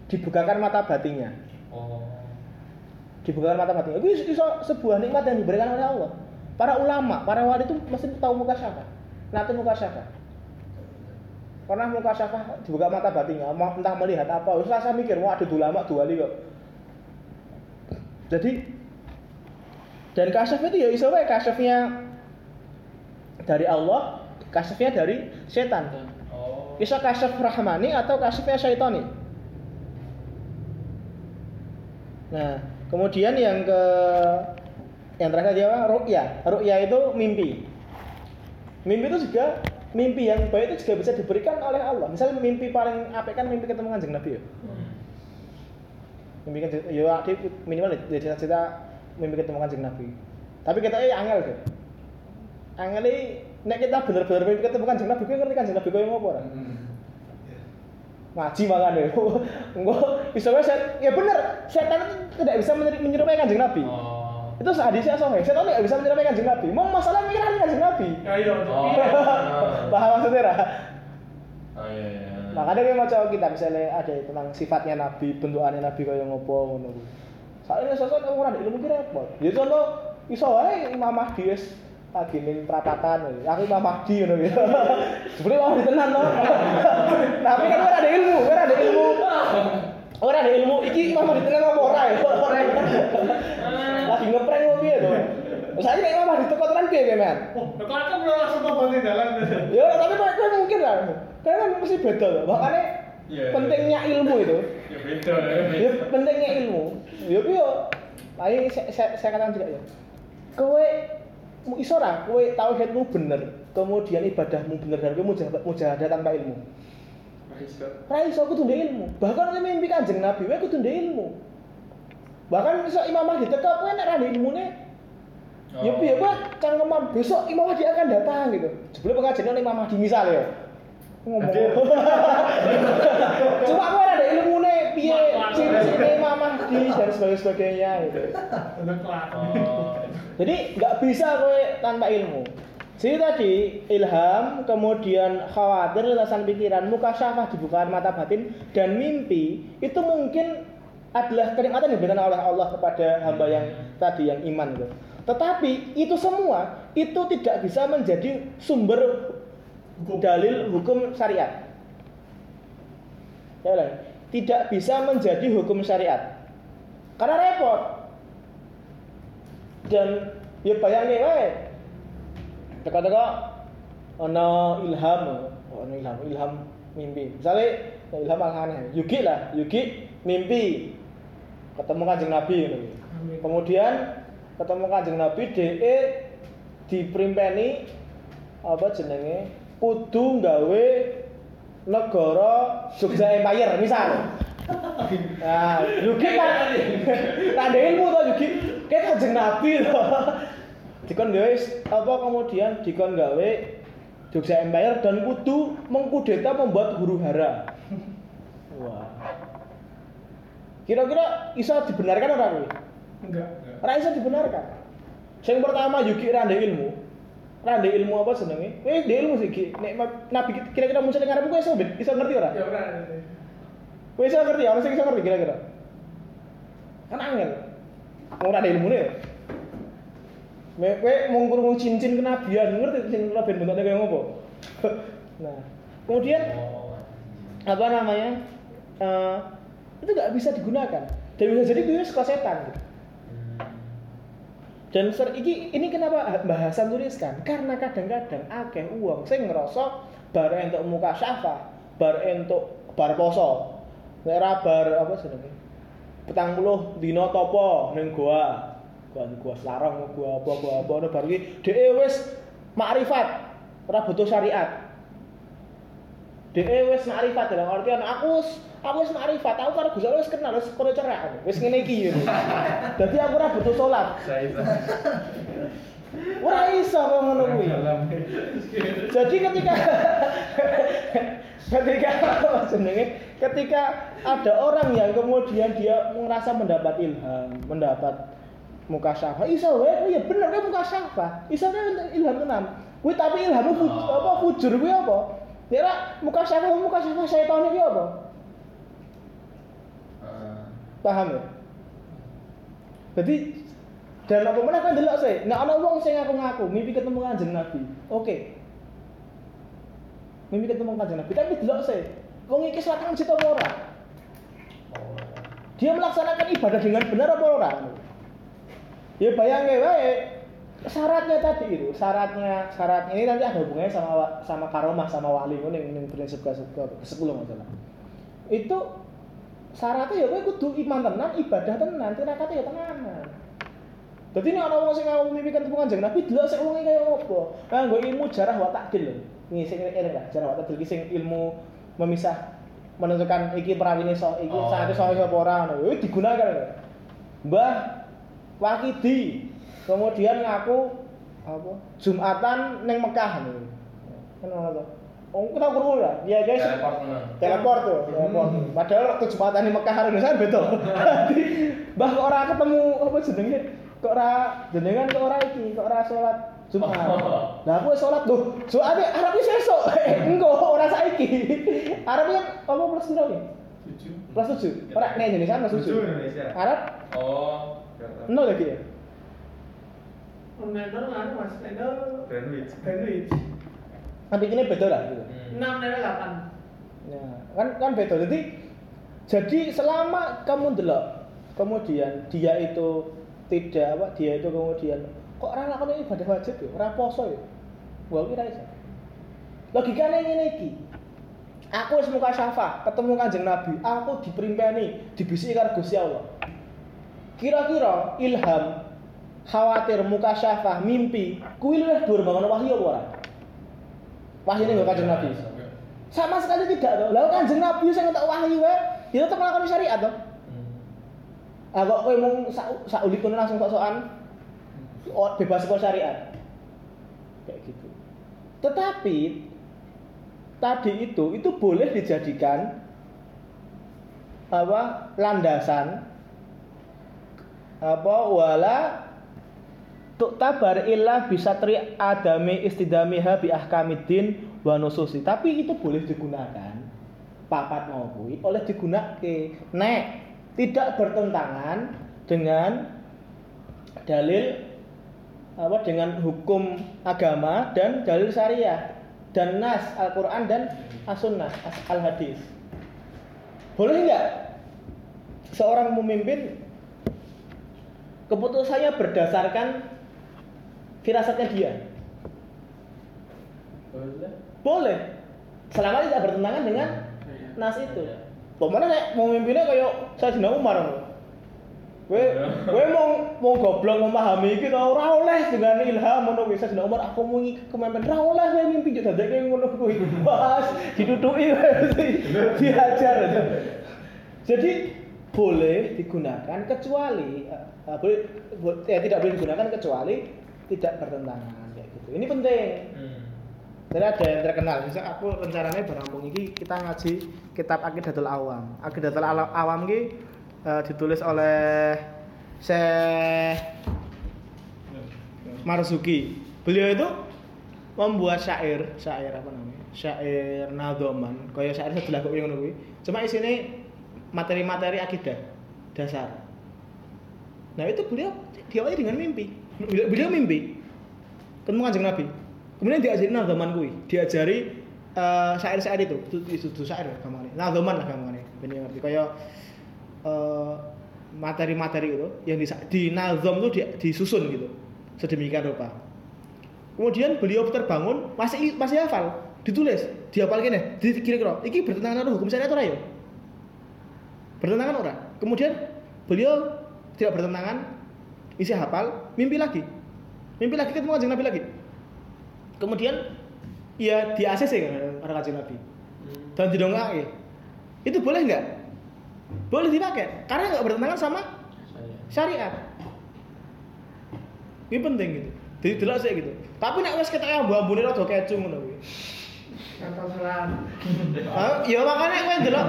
Dibukakan mata batinnya. Oh. Dibukakan mata batinnya. Itu sebuah nikmat yang diberikan oleh Allah. Para ulama, para wali itu mesti tahu mukasyafah. Nanti mukasyafah. Pernah mukasyafah dibuka mata batinnya, entah melihat apa, wis rasa mikir, wah ada ulama dua wali kok. Jadi dan kasyaf itu ya iso kasyafnya dari Allah, kasyafnya dari setan. Oh. Bisa kasyaf rahmani atau kasyafnya syaitani. Nah, kemudian yang ke yang terakhir dia apa? Ru'ya. Ru'ya itu mimpi. Mimpi itu juga mimpi yang baik itu juga bisa diberikan oleh Allah. Misalnya mimpi paling apik kan mimpi ketemu kanjeng Nabi ya. Hmm. Mimpi kanjeng ya minimal ya cita-cita mimpi ketemu kanjeng Nabi. Tapi kita eh angel deh. Angel ini nek kita bener-bener mimpi ketemu kanjeng Nabi, kowe ngerti kanjeng Nabi koyo ngopo ora? ngaji makanya *laughs* enggak bisa wae set ya bener setan itu tidak bisa menyer- menyerupai kanjeng nabi Oh. Itu hadisnya sahih. Setan nggak bisa menyerupai kanjeng Nabi. Mau masalah mikiran kanjeng Nabi. Ayo, Oh. tapi Paham maksudnya? Oh iya iya. Makanya kita mau coba kita misalnya ada tentang sifatnya Nabi, bentukannya Nabi kaya ngopo ngono. Soalnya sosok ora ada ilmu ki repot. Ya contoh iso wae Imam Mahdi wis lagi ning perapatan. Aku Imam Mahdi ngono gitu. *laughs* Sebenarnya Imam Mahdi tenan to. *laughs* Tapi kan ora ada ilmu, ora ada ilmu. Ora ada ilmu iki Imam Mahdi tenan apa ora ya? *laughs* Lagi ngeprank kok piye to? Saya nek Imam Mahdi teko tenan piye men? Oh, kalau kan belum langsung membangun jalan. Ya, tapi kok kok mungkin lah. Karena kan mesti beda loh. Makanya Iya, iya. pentingnya ilmu itu. Ya beda ya. Ya pentingnya ilmu. Ya piye? Ayo saya, saya, saya katakan juga ya. Kowe iso ra kowe tauhidmu bener, kemudian ibadahmu bener dan kowe mujahadah tanpa ilmu. Ra iso kudu ndek ilmu. Bahkan kowe mimpi Kanjeng Nabi kowe kudu ilmu. Bahkan iso Imam Mahdi teko kowe nek ra ndek ilmune Ya piye kowe cangkeman besok Imam Mahdi akan datang gitu. Jebule pengajian ning Imam Mahdi misal ya. Ngomong. *laughs* Cuma kowe ada ilmune piye ciri-ciri Imam Mahdi dan sebagainya sebagainya gitu. Oh. Jadi nggak bisa kowe tanpa ilmu. Jadi tadi ilham, kemudian khawatir, lintasan pikiran, mukasyafah dibukakan mata batin, dan mimpi itu mungkin adalah kenikmatan yang diberikan oleh Allah kepada hamba yang tadi yang iman itu. Tetapi itu semua itu tidak bisa menjadi sumber dalil hukum syariat. Ya tidak bisa menjadi hukum syariat. Karena repot. Dan ya bayangin wae. Teka-teka ana ilham, ana ilham, ilham mimpi. Misalnya ya ilham aneh, Yugi lah, Yugi mimpi ketemu kanjeng Nabi. Amin. Kemudian ketemu kanjeng Nabi DE diperimpeni apa jenenge kudu gawe negara Jogja Empire misal. Nah, Yugi kan *laughs* tanda ilmu to Yugi. Kayak kanjeng Nabi to. Dikon gawe apa kemudian dikon gawe Jogja Empire dan kudu mengkudeta membuat huru hara. Wah. Kira-kira bisa dibenarkan ora kuwi? Enggak. Ora iso dibenarkan. Sing pertama Yuki ra ndek ilmu. Ra ndek ilmu apa jenenge? Kowe ndek ilmu sih, Ki. Nek Nabi kira-kira muncul ning kowe iso ben- iso ngerti ora? Ya ora. Kowe iso ngerti, ora sing iso ngerti kira-kira. Kan angel. Ora ada ilmune. Kowe kowe mung krungu cincin kenabian, ngerti cincin kenabian bentuknya kayak ngopo? *laughs* nah, kemudian apa namanya? Eh, itu nggak bisa digunakan. Dan bisa jadi kuwi suka setan gitu. Dan ser ini kenapa Mbah Hasan tuliskan? Karena kadang-kadang akeh uang sing ngerasa bar entuk muka syafa, bar entuk bar poso. Nek bar apa jenenge? Petang puluh dina topo ning goa. Goa goa Selarong, goa apa goa apa ono bar iki dhewe makrifat, ora butuh syariat. Dhewe wis makrifat dalam artian aku aku wis makrifat, aku karo Gusti Allah wis kenal, wis kono cerak. Wis ngene iki. gitu. *laughs* Dadi aku ora butuh salat. Ora iso kok ngono kuwi. Jadi ketika ketika jenenge? Ketika ada orang yang kemudian dia merasa mendapat ilham, mendapat muka syafa, iso wae oh ya bener kan muka syafa. Iso wae ilham tenan. Kuwi tapi ilhammu fu- apa fujur kuwi apa? Kira muka syafa muka syafa setan iki apa? Paham ya? Jadi dan apa mana kan delok sih. Nek ana wong sing ngaku-ngaku mimpi ketemu Kanjeng Nabi. Oke. Mimpi ketemu Kanjeng Nabi, tapi delok sih. Wong iki selatan cita ora? Dia melaksanakan ibadah dengan benar apa ora? Ya bayangke wae syaratnya tadi itu, syaratnya syaratnya ini nanti ada hubungannya sama sama karomah sama wali ning ning prinsip ke ke-10 masalah. Itu syaratnya ya kowe kudu iman tenan, ibadah tenan, tirakate ya tenanan. Dadi nek ana wong sing ngomong mimpi ketemu Kanjeng Nabi, delok sik wonge kaya apa. Kanggo ilmu jarah wa takdil lho. Ini sing eling lah, jarah wa takdil iki sing ilmu memisah menentukan iki perawine so iki Oh. saate so apa ora ngono. Iki digunakan. Mbah Wakidi kemudian ngaku apa Jumatan neng Mekah nih. Kan to. Oh, kita kurang lah. Ya guys. Teleport menang. Teleport tuh, teleport. Padahal waktu Jumatan di Mekah karo Indonesia. *laughs* Jadi, Mbah kok ora ketemu apa jenenge? kok ora jenengan kok ora iki kok ora salat Jumat. Oh. Lah aku salat lho. Soale arep wis sesuk. *laughs* Engko ora saiki. Arep kan apa plus piro ki? Tujuh. Plus 7. Ora nek Indonesia plus Tujuh 7. Indonesia. Arab Oh. nol lagi ya? Nendor kan mas, nendor Greenwich. Greenwich. Tapi ini beda lah gitu. Hmm. Enam nendor delapan. Ya, kan kan beda. Jadi jadi selama kamu delok kemudian dia itu tidak apa dia itu kemudian kok ora lakoni ibadah wajib ya, ora poso ya. Gua kira iso. Logikane ngene iki. Aku wis muka syafa, ketemu Kanjeng Nabi, aku diperimpeni, dibisiki karo Gusti Allah. Kira-kira ilham, khawatir muka syafa, mimpi, kuwi luwih dhuwur bangun wahyu apa ora? Wahyu ning Kanjeng Nabi. Sama sekali tidak toh. Lalu Kanjeng Nabi sing entuk wahyu wae, dia tetep nglakoni syariat toh. Ah kok kowe mung sak langsung sok-sokan oh, bebas saka syariat. Kayak gitu. Tetapi tadi itu itu boleh dijadikan apa landasan apa wala tuktabar illa bisa tri adami istidamiha bi ahkamiddin wa nususi. Tapi itu boleh digunakan papat mau oleh digunakan nek tidak bertentangan dengan dalil apa dengan hukum agama dan dalil syariah dan nas Al-Qur'an dan as-sunnah as- al-hadis. Boleh nggak seorang memimpin keputusannya berdasarkan firasatnya dia. Boleh. Selama tidak bertentangan dengan nas itu. Pemana nek mau mimpinnya kayak Sayyidina Umar ngono. Kowe kowe mau mau goblok memahami iki ta ora oleh dengan ilham ngono kuwi. Sayyidina Umar aku mau iki kemimpin ora oleh kowe mimpi yo dadeke ngono kuwi. Bas ditutuki diajar. Jadi boleh digunakan kecuali eh, boleh bo- ya tidak boleh digunakan kecuali tidak bertentangan kayak gitu. Ini penting. Jadi ada yang terkenal, misal aku rencananya berampung ini kita ngaji kitab Aqidatul Awam. Aqidatul Awam ini eh, ditulis oleh Syekh Marzuki. Beliau itu membuat syair, syair apa namanya? Syair nadhoman, kaya syair sebelah kok ngono kuwi. Cuma isine materi-materi akidah dasar. Nah, itu beliau diawali dengan mimpi. Beliau, mimpi ketemu kanjeng Nabi. Kemudian diajari nadhoman kuwi, diajari eh, syair-syair itu, itu itu, itu syair gampangane. Nadhoman lah gampangane. Ben yo ngerti kaya eh, materi-materi itu yang di, di nazom itu di, disusun gitu. Sedemikian rupa. Kemudian beliau terbangun masih masih hafal, ditulis, dihafal gini, kira-kira iki bertentangan karo hukum syariat ora ya? Bertentangan ora? Kemudian beliau tidak bertentangan, isi hafal, mimpi lagi. Mimpi lagi ketemu kanjeng Nabi lagi. Kemudian ya di ACC kan karo kanjeng Nabi. Dan didongake. Itu boleh nggak? Boleh dipakai karena nggak bertentangan sama syariat. Ini penting gitu. Jadi delok sih gitu. Tapi nek wis ketok ambu-ambune rada kecu ngono kuwi. Kata selat. Ah, ya makanya kowe ndelok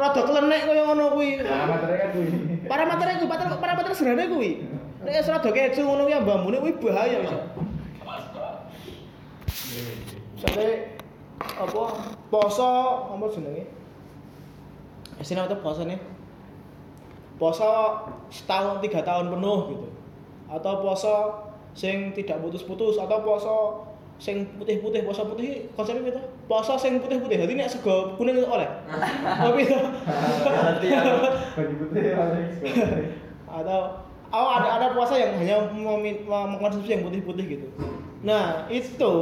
rada klenek kaya ngono kuwi. Materi kan kuwi. Parameter kuwi, parameter parameter sederhana kuwi. Nek wis rada kecu ngono kuwi ambu-ambune kuwi bahaya iso. Sampai apa poso apa jenenge? Istilah apa poso nih? Poso setahun tiga tahun penuh gitu. Atau poso sing tidak putus-putus atau poso sing putih-putih poso putih konsepnya gitu poso sing putih-putih jadi nek sego kuning itu oleh *laughs* tapi itu Bagi putih atau oh ada ada puasa yang hanya mengkonsumsi yang putih-putih gitu. Nah itu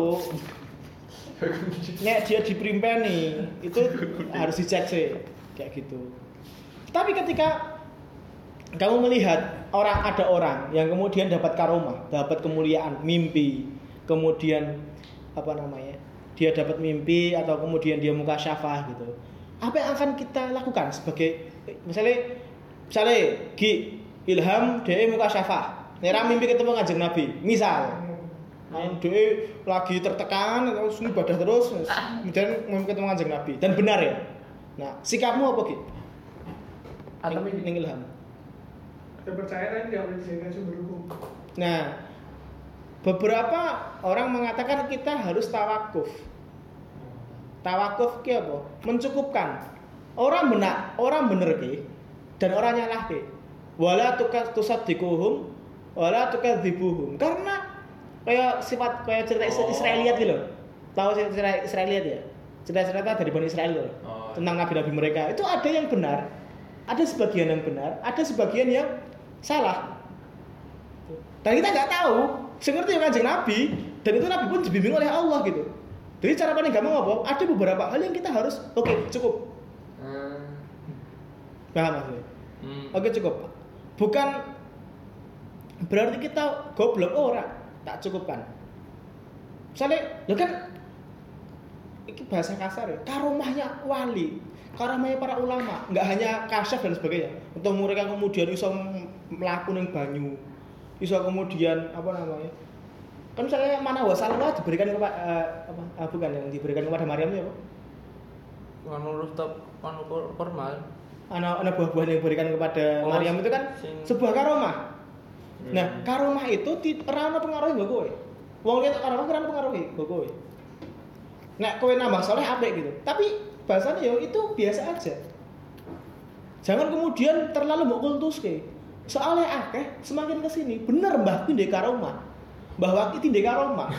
nek dia diperimpeni itu harus dicek sih kayak gitu. Tapi ketika kamu melihat orang ada orang yang kemudian dapat karomah dapat kemuliaan mimpi kemudian apa namanya dia dapat mimpi atau kemudian dia muka syafah gitu apa yang akan kita lakukan sebagai misalnya misalnya Gi Ilham dia muka syafah Nera mimpi ketemu ngajeng Nabi misal Nah, dia lagi tertekan terus ibadah terus kemudian mimpi ketemu ngajeng Nabi dan benar ya nah sikapmu apa Gi Atau Ning- ning Ilham Saya percaya kan tidak boleh dijadikan sumber hukum. Nah, beberapa orang mengatakan kita harus tawakuf. Tawakuf ki apa? Mencukupkan. Orang benar, orang bener ki dan orang nyalah ki. Wala tusaddiquhum wala tukadzibuhum. Karena kayak sifat kayak cerita Oh. Israeliat gitu loh. Tahu sih cerita Israeliat ya? Cerita-cerita dari Bani Israel loh. Oh. Tentang nabi-nabi mereka. Itu ada yang benar, ada sebagian yang benar, ada sebagian yang salah. Dan kita nggak tahu, seperti yang kanjeng Nabi, dan itu Nabi pun dibimbing oleh Allah gitu. Jadi cara paling gampang apa? Ada beberapa hal yang kita harus, oke cukup, Hmm. paham maksudnya? Hmm. Oke cukup. Bukan berarti kita goblok orang, tak cukupkan. Misalnya, lo kan, ini bahasa kasar ya, karomahnya wali, karomahnya para ulama, nggak hanya kasyaf dan sebagainya. Untuk mereka kemudian bisa melakukan yang banyu, bisa kemudian apa namanya? Kan misalnya mana wasallah diberikan kepada apa? ah, bukan yang diberikan kepada Maryam itu apa? Anu rooftop anu kur- kurma. anak anak buah-buahan yang diberikan kepada Oh, Maryam itu kan sing- sebuah karomah. Hmm. Nah, karomah itu ono pengaruhi mbok kowe. Wong lihat karomah ora ono pengaruhi mbok kowe. Nek kowe nambah soleh apik gitu. Tapi bahasanya ya itu biasa aja. Jangan kemudian terlalu mbok kultuske. Soalnya akeh semakin ke sini bener mbah ndek karomah. Mbah Waki ndek karomah.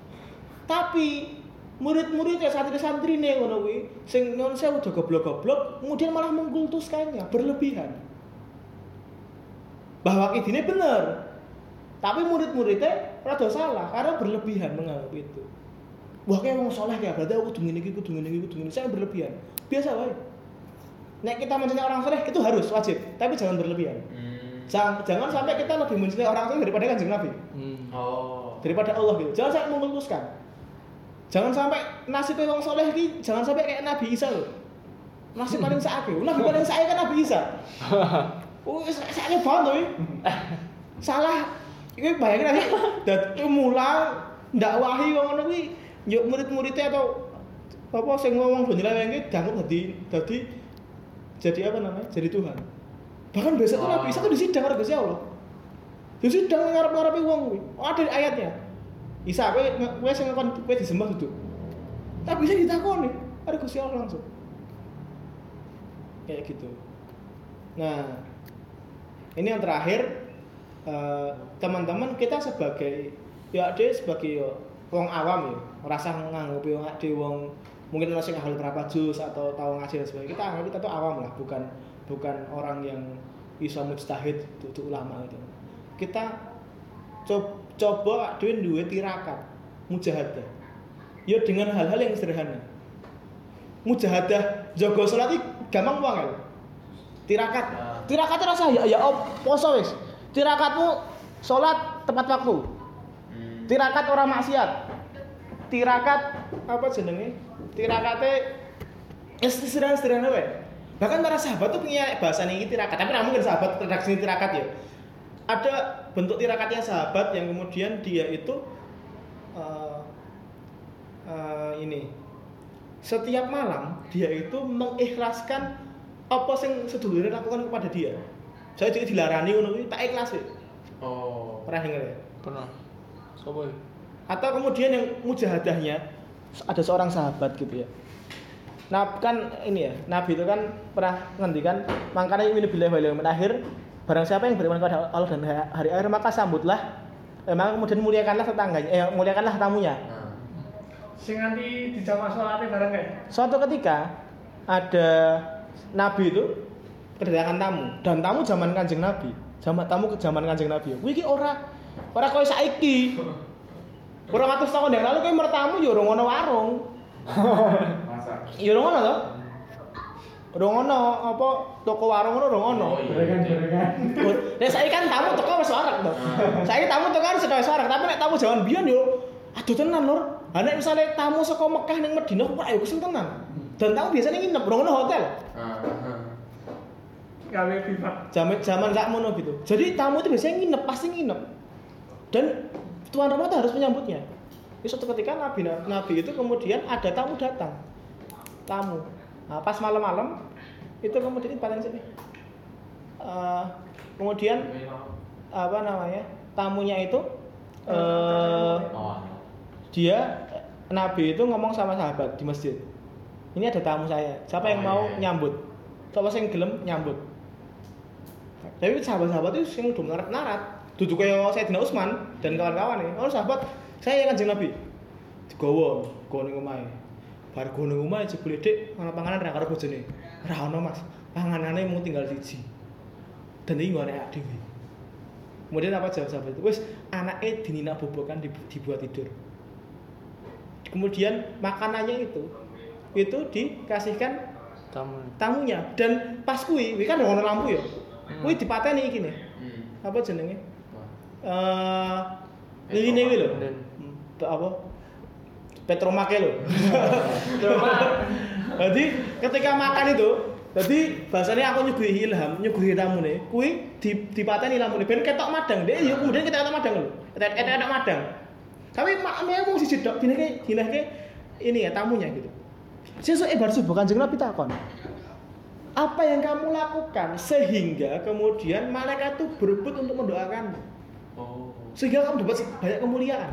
*laughs* Tapi murid-murid ya santri-santri nih ngono kuwi sing non sewu udah goblok-goblok kemudian malah mengkultuskannya berlebihan. Bahwa ini bener. Tapi murid-muridnya rada salah karena berlebihan menganggap itu. Wah kayak wong soleh kayak berarti aku kudu ngene iki kudu ngene iki kudu ngene. Saya berlebihan. Biasa wae. Nek kita mencintai orang soleh itu harus wajib, tapi jangan berlebihan. Hmm. Jangan, jangan sampai kita lebih mencintai orang soleh daripada kanjeng Nabi Hmm. Oh. daripada Allah gitu. Jangan sampai mengkultuskan. Jangan sampai nasib wong soleh ini jangan sampai kayak Nabi Isa loh. Nasib paling sakit. Nabi *laughs* paling sakit kan Nabi Isa. *laughs* Oh, sakit banget ini. Salah. Ini bayangin aja. Dan mulang dakwahi wong ngono kuwi yuk murid-muridnya atau apa sing ngomong do nyelewengke dianggap dadi dadi jadi apa namanya? Jadi Tuhan. Bahkan besok tuh. Nabi Isa tuh disidang karo Gusti Allah. Di sidang ngarep-ngarepe wong kuwi. Ada ayatnya. Isa kowe kowe sing ngakon kowe disembah duduk. Tapi bisa ditakoni, ada Gusti Allah langsung. Kayak gitu. Nah, ini yang terakhir eh, teman-teman kita sebagai ya ade sebagai ya, wong awam ya, rasa nganggep wong ade wong mungkin orang sing hafal berapa juz atau tahu ngaji dan sebagainya. Kita anggap kita tuh awam lah, bukan bukan orang yang bisa mujtahid untuk ulama gitu. Kita coba coba dhewe duwe tirakat mujahadah. Ya dengan hal-hal yang sederhana. Mujahadah jaga salat gampang banget. Tirakat. Ah. Tirakat rasa ya ya op, poso wis. Tirakatmu salat tepat waktu. Hmm. Tirakat orang maksiat. Tirakat apa jenenge? Tirakate ya sederhana-sederhana wae. Bahkan para sahabat tuh punya bahasa ini tirakat, tapi nggak mungkin sahabat redaksi tirakat ya. Ada bentuk tirakatnya sahabat yang kemudian dia itu eh, eh, ini setiap malam dia itu mengikhlaskan apa yang sedulurnya lakukan kepada dia. Saya jadi dilarani ngono kuwi tak ikhlas ya. Oh. Pernah dengar ya? Pernah. Sopo ya? Atau kemudian yang mujahadahnya ada seorang sahabat gitu ya. Nah kan ini ya, Nabi itu kan pernah ngendikan makanya ini bila wal akhir barang siapa yang beriman kepada Allah dan hari akhir maka sambutlah memang kemudian muliakanlah tetangganya eh muliakanlah tamunya. Nah. Sing nganti dijamah sholatnya bareng kayak. Suatu ketika ada Nabi itu kedatangan tamu dan tamu zaman kanjeng Nabi, zaman tamu ke zaman kanjeng Nabi. Kuwi iki ora ora koyo saiki. *laughs* Ora atus tahun yang lalu kowe mertamu ya ora ngono warung. *laughs* Masa. Ya ora ngono to? Ora ngono apa toko warung ngono. Gorengan, gorengan. Nek saiki kan tamu teko wis warak to. Saiki tamu teko kan sudah wis warak, tapi nek tamu zaman biyen yo aduh tenan lur. Ha nek misale tamu saka Mekah ning Madinah kok ayo kesel tenan. Dan tamu biasanya nginep ora ngono hotel. Ah, ah. Gawe bifak. Zaman zaman sakmono gitu. Jadi tamu itu biasanya nginep, pasti nginep. Dan tuan rumah itu harus menyambutnya. Jadi suatu ketika Nabi Nabi itu kemudian ada tamu datang. Tamu. Nah, pas malam-malam itu kemudian paling sini. eh, kemudian apa namanya tamunya itu eh Oh. dia Nabi itu ngomong sama sahabat di masjid. Ini ada tamu saya. Siapa yang Oh, mau iya, iya. nyambut? Siapa yang gelem nyambut? Tapi sahabat-sahabat itu sing udah narat. Duduk kayak Sayyidina Utsman dan kawan-kawan nih oh sahabat saya yang kanjeng Nabi. Digowo gowo ning omahe. Bar gowo ning omahe jebule dik ana panganan ra karo bojone ra ono Mas. Panganane mau tinggal siji dan ini ada dhewe. Kemudian apa jawab sahabat itu? Wes anaknya dinina bobokan dib- dibuat tidur. Kemudian makanannya itu itu dikasihkan Tamu. tamunya. Dan pas kui kui kan ada lampu ya? Kui dipateni iki nih Hmm. apa jenenge? Eh liline kuwi lho. Dan Pe- apa? Petromake lho *laughs* jadi ketika makan itu jadi bahasanya aku nyuguhi ilham nyuguhi tamu nih kui di dipateni lampu nih ben ketok madang deh yuk kemudian kita ketok madang lho. Ketok ketok madang. Tapi mak mau si jedok dine ke dine ke ini ya tamunya gitu. Sesuk bar subuh kanjeng Nabi takon apa yang kamu lakukan sehingga kemudian malaikat itu berebut untuk mendoakanmu? Oh. sehingga kamu dapat banyak kemuliaan.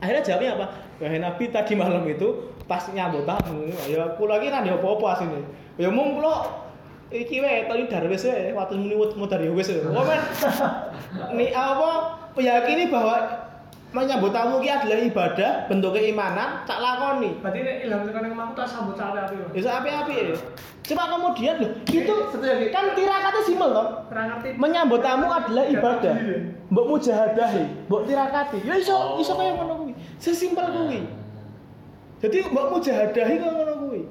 Akhirnya jawabnya apa Wahai Nabi tadi malam itu pas nyambut tamu ya aku lagi kan ya apa-apa asine ya mung kula iki wae tadi darwis wae waktu muni mau dari wis wae. Oh men. *laughs* Ni apa meyakini bahwa menyambut tamu ki adalah ibadah bentuk keimanan tak lakoni. Berarti nek ilham tekan yang mau tak sambut sampe api. Mas. bisa api-api ya coba kemudian loh itu kan tirakatnya simpel ngerti. menyambut tamu adalah ibadah. mbok mujahadahi mbok tirakati ya iso Oh. iso kaya ngono sesimpel kuwi. Jadi mbok mujahadahi kaya ngono kuwi.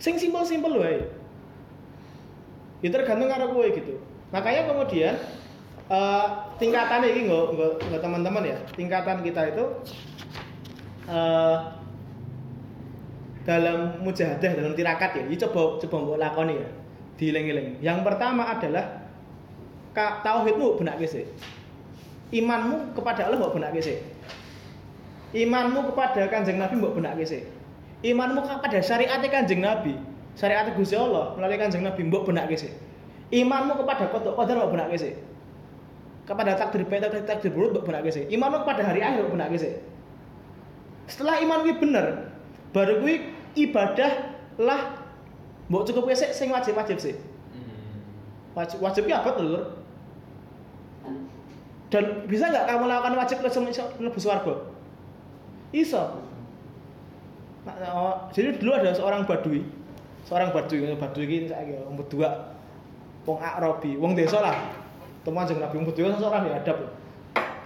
Sing simpel-simpel wae. Ya tergantung karo kowe gitu. Makanya kemudian eh tingkatan ini nggak nggak teman-teman ya tingkatan kita itu eh dalam mujahadah dalam tirakat ya. Ini coba coba mbok lakoni ya dieling-eling yang pertama adalah ka, tauhidmu benak sih imanmu kepada Allah mbok benak sih imanmu kepada kanjeng Nabi mbok benak sih imanmu kepada syariat kanjeng Nabi syariat Gusti Allah melalui kanjeng Nabi mbok benak sih imanmu kepada kodok kodar mbok benak sih kepada takdir baik takdir takdir buruk mbok benak sih imanmu kepada hari akhir mbok benak sih setelah iman kuwi bener baru kuwi ibadah lah mbok cukup wis sing wajib-wajib sih. Hmm. wajib wajibnya apa tuh Lur? dan bisa nggak kamu lakukan wajib langsung mlebu swarga iso. Nah, oh, jadi dulu ada seorang badui. Seorang badui badui ini saya wong berdua wong Arabi wong desa lah. Teman jeung Nabi wong badui kan seorang diadab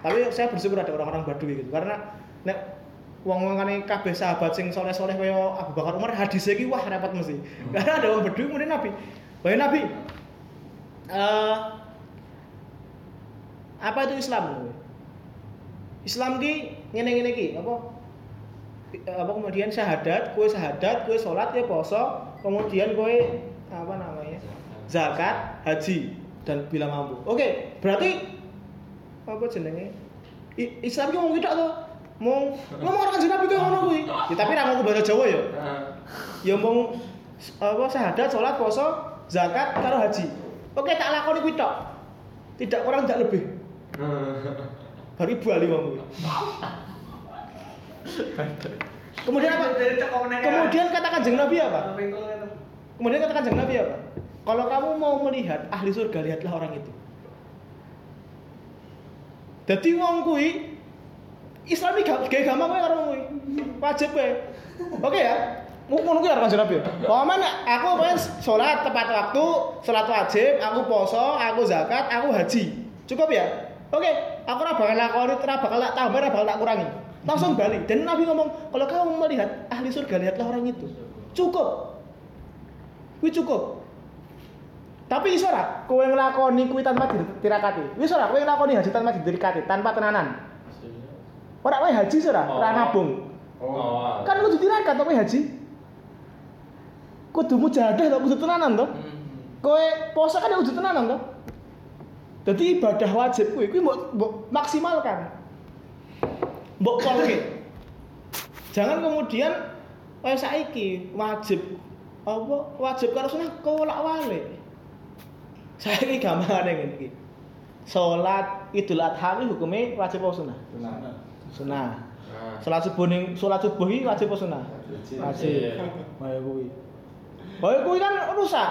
tapi saya bersyukur ada orang-orang badui gitu karena nek wong wongane kabeh sahabat sing soleh-soleh kaya Abu Bakar Umar hadisnya iki wah repot mesti. Karena ada wong badui kemudian Nabi. Wahai Nabi eh apa itu Islam? Islam ki ngene-ngene ki apa? Apa kemudian syahadat, kue syahadat, kue sholat, kue poso, kemudian kue apa namanya zakat, haji dan bila mampu. Oke, berarti apa jenenge? Islam ki ngomong tidak tuh, mau ngomong orang Nabi kok ngono kuwi. Ya, tapi ra ngomong bahasa Jawa ya. Ya ngomong apa syahadat, sholat, poso, zakat, karo haji. Oke, tak lakoni kuwi tok. Tidak kurang tidak lebih. Baru bali wong kuwi. *laughs* Kemudian apa? Kemudian kata kanjeng Nabi apa? Kemudian kata kanjeng Nabi apa? Kalau kamu mau melihat ahli surga, lihatlah orang itu. Jadi wong kuwi Islami gak gawe gampang kowe karo kuwi. Wajib kowe. Oke ya. Mau ngono kuwi kanjeng Nabi. Paman aku pengen salat tepat waktu, salat wajib, aku poso, aku zakat, aku haji. Cukup ya? Oke, aku ora bakal lakoni, ora bakal tak tambah, ora bakal tak kurangi. Langsung balik. Dan Nabi ngomong, kalau kamu melihat ahli surga, lihatlah orang itu. Cukup. Kuwi cukup. Tapi iso ora kowe nglakoni kuwi tanpa ditirakati. Wis ora kowe nglakoni haji tanpa ditirakati, tanpa tenanan. Ora kowe haji ora, ora Oh. nabung. Oh. Kan kudu tirakat kowe haji. Kudu mujahadah to, kudu tenanan to. Hmm. Kowe poso kan ya kudu tenanan to. Dadi ibadah wajib kuwi kuwi mbok maksimalkan. Mbok polke. Jangan kemudian kayak saiki wajib apa wajib karo sunah kolak walik. Saya ini gampangane ngene iki. Salat Idul Adha iki hukume wajib apa sunah? Sunah. Sunah. Nah. Salat subuh ning salat subuh iki wajib apa sunah? Wajib. Kaya kuwi. Kaya kuwi kan rusak.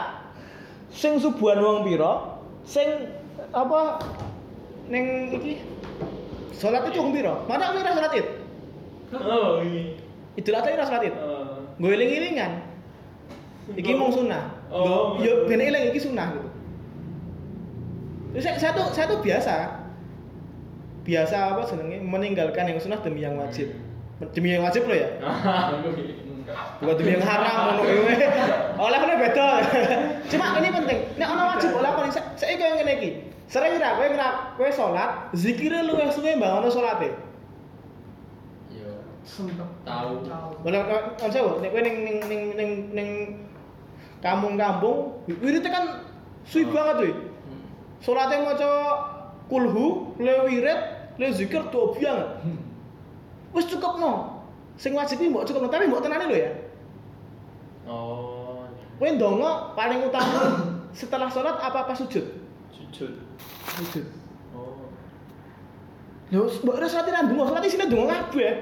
Sing subuhan wong pira? Sing apa ning iki salat itu pira? Mana ora salat Id? Oh, ini. Idul Adha ora salat Id. Oh. Gue eling-elingan. Iki mung sunah. Oh, Yo yo ben eling iki sunah gitu. Terus saya, saya tuh saya tuh biasa. Biasa apa senengnya meninggalkan yang sunah demi yang wajib. Demi yang wajib loh ya. *laughs* Bukan demi yang haram ngono kuwi. *laughs* Oleh oleh beda. Cuma ini penting. Nek ana wajib oleh apa saya saya koyo ngene iki. Sering ra kowe ngra kowe salat, zikire luwih suwe bangono salate. Yo. Sumpah. Tahu. Tahu. Boleh kan saya nek kowe ning ning ning ning ning kampung-kampung, wiridnya kan suwi banget tuh. Salatnya maca kulhu, le wirid, le zikir tuh banget. Wis cukup no. Sing wajib iki mbok cukup no, tapi mbok tenane lho ya. Oh. Kowe ndonga paling utama *coughs* setelah sholat apa apa sujud? Sujud. Sujud. Oh. Lho, mbok ora salat ndonga, salat isine ndonga kabeh.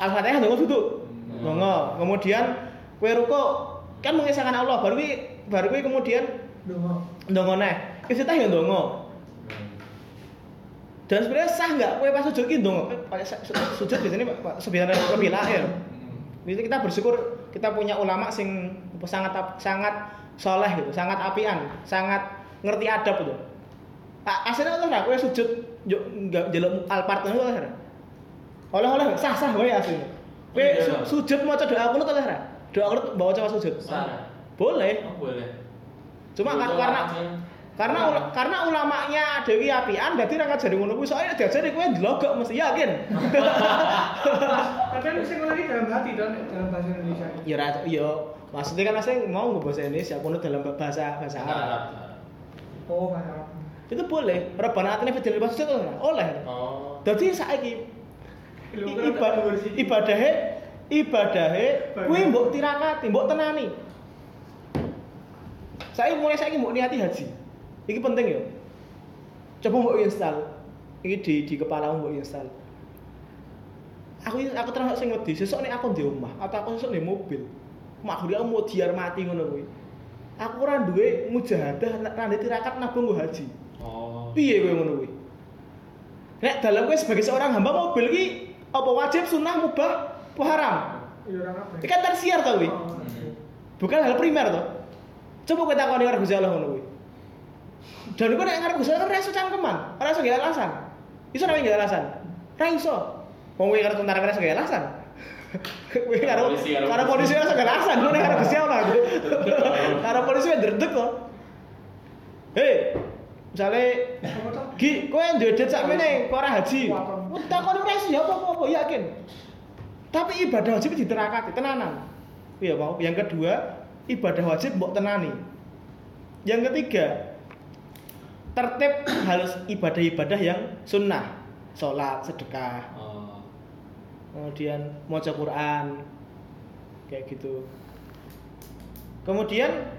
Al-Fatihah ndonga duduk. Hmm. Ndonga. Kemudian kowe ruko kan mengesahkan Allah, baru kuwi baru kuwi kemudian Dongo. ndonga neh. Iftitah ya ndonga. Dan sebenarnya sah nggak kowe pas sujud ki ndonga? Sujud biasanya Pak sebenarnya lebih lahir. Jadi kita bersyukur kita punya ulama sing sangat sangat soleh gitu, sangat apian, sangat ngerti adab gitu. A- Aslinya Allah kowe sujud yo nggak jaluk alpart ngono oleh ora? Oleh-oleh sah sah wae aslinya. Kowe Iya. su- sujud maca doa kunut oleh ora? Doa kunut bawa coba sujud. Boleh. Oh, boleh. Cuma kan Itu karena karena ula- karena ulamanya Dewi apian berarti ra ngajari ngono kuwi soalnya diajari kowe ndelogok mesti yakin. Tapi kan sing lagi dalam hati dong dalam bahasa Indonesia. Ya ra iya maksudnya kan maksudnya mau nggo bahasa Indonesia kuno dalam bahasa bahasa Arab. Oh. Itu boleh. Rabbana atina fid dunya hasanah oleh. Oh. Dadi saiki Lu i- iba- ada versi. ibadahe ibadahe kuwi mbok tirakati, mbok tenani. Saya mulai saiki mbok niati haji. Iki penting ya. Coba mbok install. Iki di di kepala mbok install. Aku aku termasuk sing wedi, sesuk nek aku di omah atau aku sesuk di mobil. Mak aku mau diar mati ngono kuwi. Aku ora duwe mujahadah ra ndek tirakat nabung nggo haji. Oh. Piye kowe ngono kuwi? Nek dalam kowe sebagai seorang hamba mobil iki apa wajib sunnah mubah apa haram? Iya orang apa? Ini kan tersiar tau kuwi. Oh, Bukan hal primer toh. Coba kowe takoni karo Gusti Allah ngono kuwi. Dan kowe nek ngarep Gusti Allah kan ora iso cangkeman, ora iso alasan. Iso ora alasan? Ora iso. Wong kowe karo tentara kan iso alasan. Kowe karo Polisi karo karo polisi ora iso gawe alasan, kowe nek karo Gusti Allah. gitu. *laughs* Karo polisi wae dredeg kok. Hei, misalnya? Gi, kowe duwe duit sak meneh, kok ora haji. Takon ora ya apa-apa, yakin. Tapi ibadah wajib diterakati tenanan. Iya mau. Yang kedua, ibadah wajib mbok tenani. Yang ketiga, tertib harus ibadah-ibadah yang sunnah. Sholat, sedekah, Oh. Kemudian maca Quran. Kayak gitu. Kemudian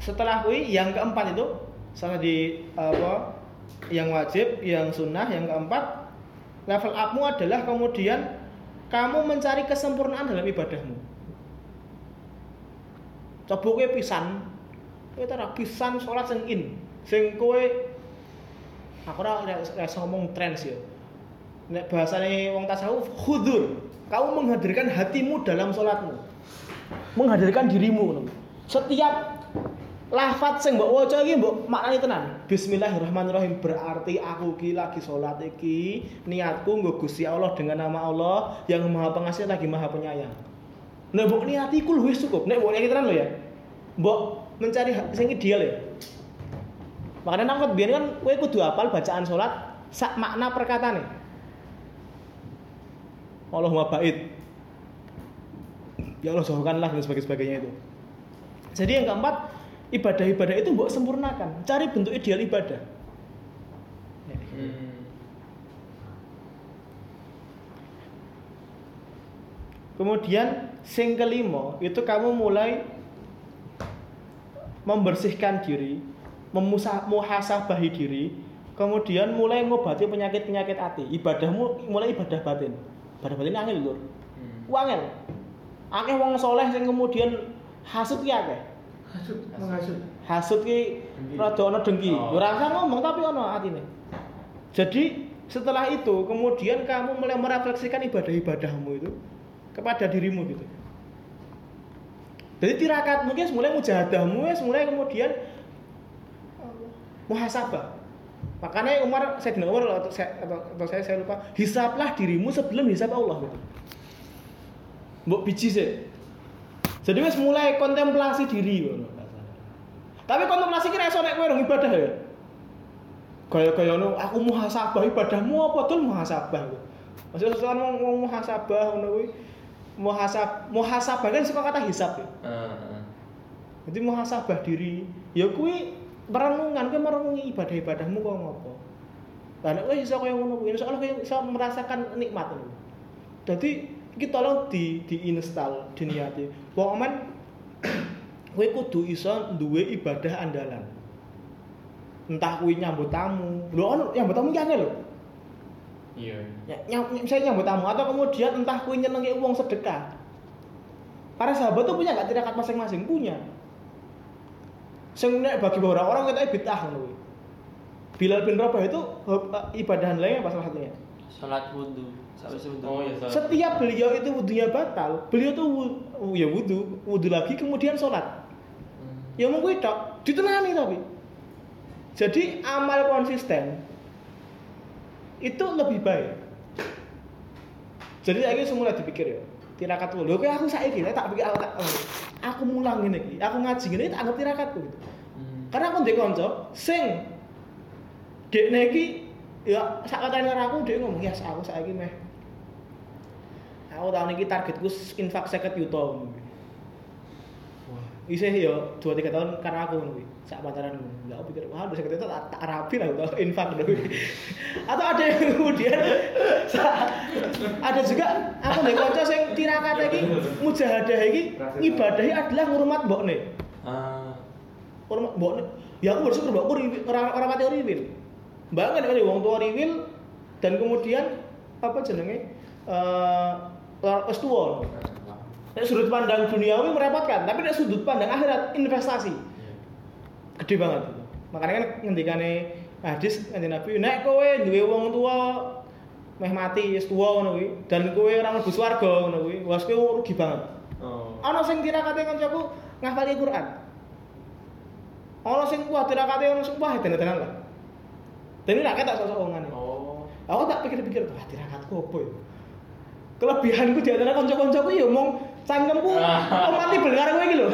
setelah kui yang keempat itu sama di apa yang wajib yang sunnah yang keempat level upmu adalah kemudian kamu mencari kesempurnaan dalam ibadahmu coba kowe pisan kowe tara pisan sholat sing in sing kowe aku ora ngomong trends ya nek bahasane wong tasawuf khudur kamu menghadirkan hatimu dalam sholatmu menghadirkan dirimu setiap lafat sing mbok waca iki mbok maknani tenan bismillahirrahmanirrahim berarti aku iki lagi sholat iki niatku nggo Gusti Allah dengan nama Allah yang Maha Pengasih lagi Maha Penyayang Nek mbok niati iku luwih cukup. Nek mbok niati tenan lho ya. Mbok mencari sing ideal ya. Makanya nang biyen kan kowe kudu hafal bacaan salat sak makna perkataane. Allahumma bait. Ya Allah jauhkanlah dan sebagainya, sebagainya itu. Jadi yang keempat, ibadah-ibadah itu mbok sempurnakan. Cari bentuk ideal ibadah. Hmm. Kemudian sing kelima itu kamu mulai membersihkan diri, memusa- muhasabahi diri, kemudian mulai ngobati penyakit-penyakit hati. Ibadahmu mulai ibadah batin. Ibadah batin angel lur. Hmm. Ku angel. Akeh wong soleh sing kemudian hasud ki akeh. Hasud, menghasut. Hasud ki rada ana dengki. Oh. Ora usah ngomong tapi ana atine. Jadi setelah itu kemudian kamu mulai merefleksikan ibadah-ibadahmu itu kepada dirimu gitu. Jadi tirakat mungkin mulai mujahadahmu wis mulai kemudian muhasabah. Makanya Umar saya Umar atau saya, atau, atau saya saya lupa hisaplah dirimu sebelum hisap Allah gitu. Mbok biji sih. Jadi wis mulai kontemplasi diri ngono. Tapi kontemplasi kira iso nek kowe ibadah ya. Kaya-kaya ngono aku muhasabah ibadahmu apa tuh muhasabah. Maksudnya sesuatu mau mau muhasabah ngono kuwi. Muhasab muhasabah kan suka kata hisab ya. Heeh. Jadi muhasabah diri, ya kuwi merenungan, kuwi merenungi ibadah-ibadahmu kok ngopo. Lah nek kowe iso kaya ngono kuwi, insyaallah kowe iso merasakan nikmat ngono. Dadi iki tolong di diinstal diniati. Pokoke *coughs* kowe kudu iso duwe ibadah andalan. Entah kuwi nyambut tamu. Lho ono nyambut tamu ki angel lho. Iya. Ya- nyam- misalnya nyambut tamu atau kemudian entah kuwi nyenengi uang sedekah. Para sahabat tuh punya nggak tirakat masing-masing punya. Sing nek bagi beberapa orang kita bid'ah ngono kuwi. Bilal bin Rabah itu eh, ibadah lainnya apa salah satunya? Salat wudu. Oh iya. salah. Setiap beliau itu wudunya batal, beliau tuh ya wudu, wudu lagi kemudian sholat. Hmm. Ya mau kuwi tok, ditenani tapi. Jadi amal konsisten itu lebih baik. Jadi saya semula dipikir ya, tirakat dulu. Kayak aku saiki nek tak pikir aku tak oh, aku mulang ngene iki, aku ngaji ngene iki, tak anggap tirakatku gitu. Hmm. Karena aku ndek kanca sing dekne iki ya sak katane karo aku dhek ngomong, "Ya aku saiki meh Aku tahun ini targetku infak 50 juta Wah, isih ya 2 3 tahun karena aku ngono kuwi. Sak pacaran. Lah aku pikir, wah 50 juta tak, tak rapi lah tau infak kuwi. *laughs* Atau ada yang kemudian *laughs* ada juga aku ndek kanca sing tirakate iki mujahadah iki ngibadahi adalah ngurmat mbokne. Ah. Orang mbok ya aku bersyukur mbokku riwi- ora ora pati riwil. Mbak kan ada wong tua riwil dan kemudian apa jenenge eh uh. Nek sudut pandang duniawi merepotkan, tapi nek sudut pandang akhirat investasi. Gede banget. Makanya kan ngendikane hadis kanjeng Nabi, nek kowe duwe wong tua meh mati wis tuwa ngono kuwi dan kowe ora mlebu swarga ngono kuwi, wes kowe rugi banget. Oh. Ana sing tirakate kancaku ngafali Quran. Ana sing kuat tirakate ana sing wah edan-edanan lah. Dan ini rakyat tak omongane. Oh. Aku tak pikir-pikir, wah tirakatku apa ya? Kelebihanku di antara kanca-kancaku ya omong cangkemku Ah. kompatibel karo kowe iki lho.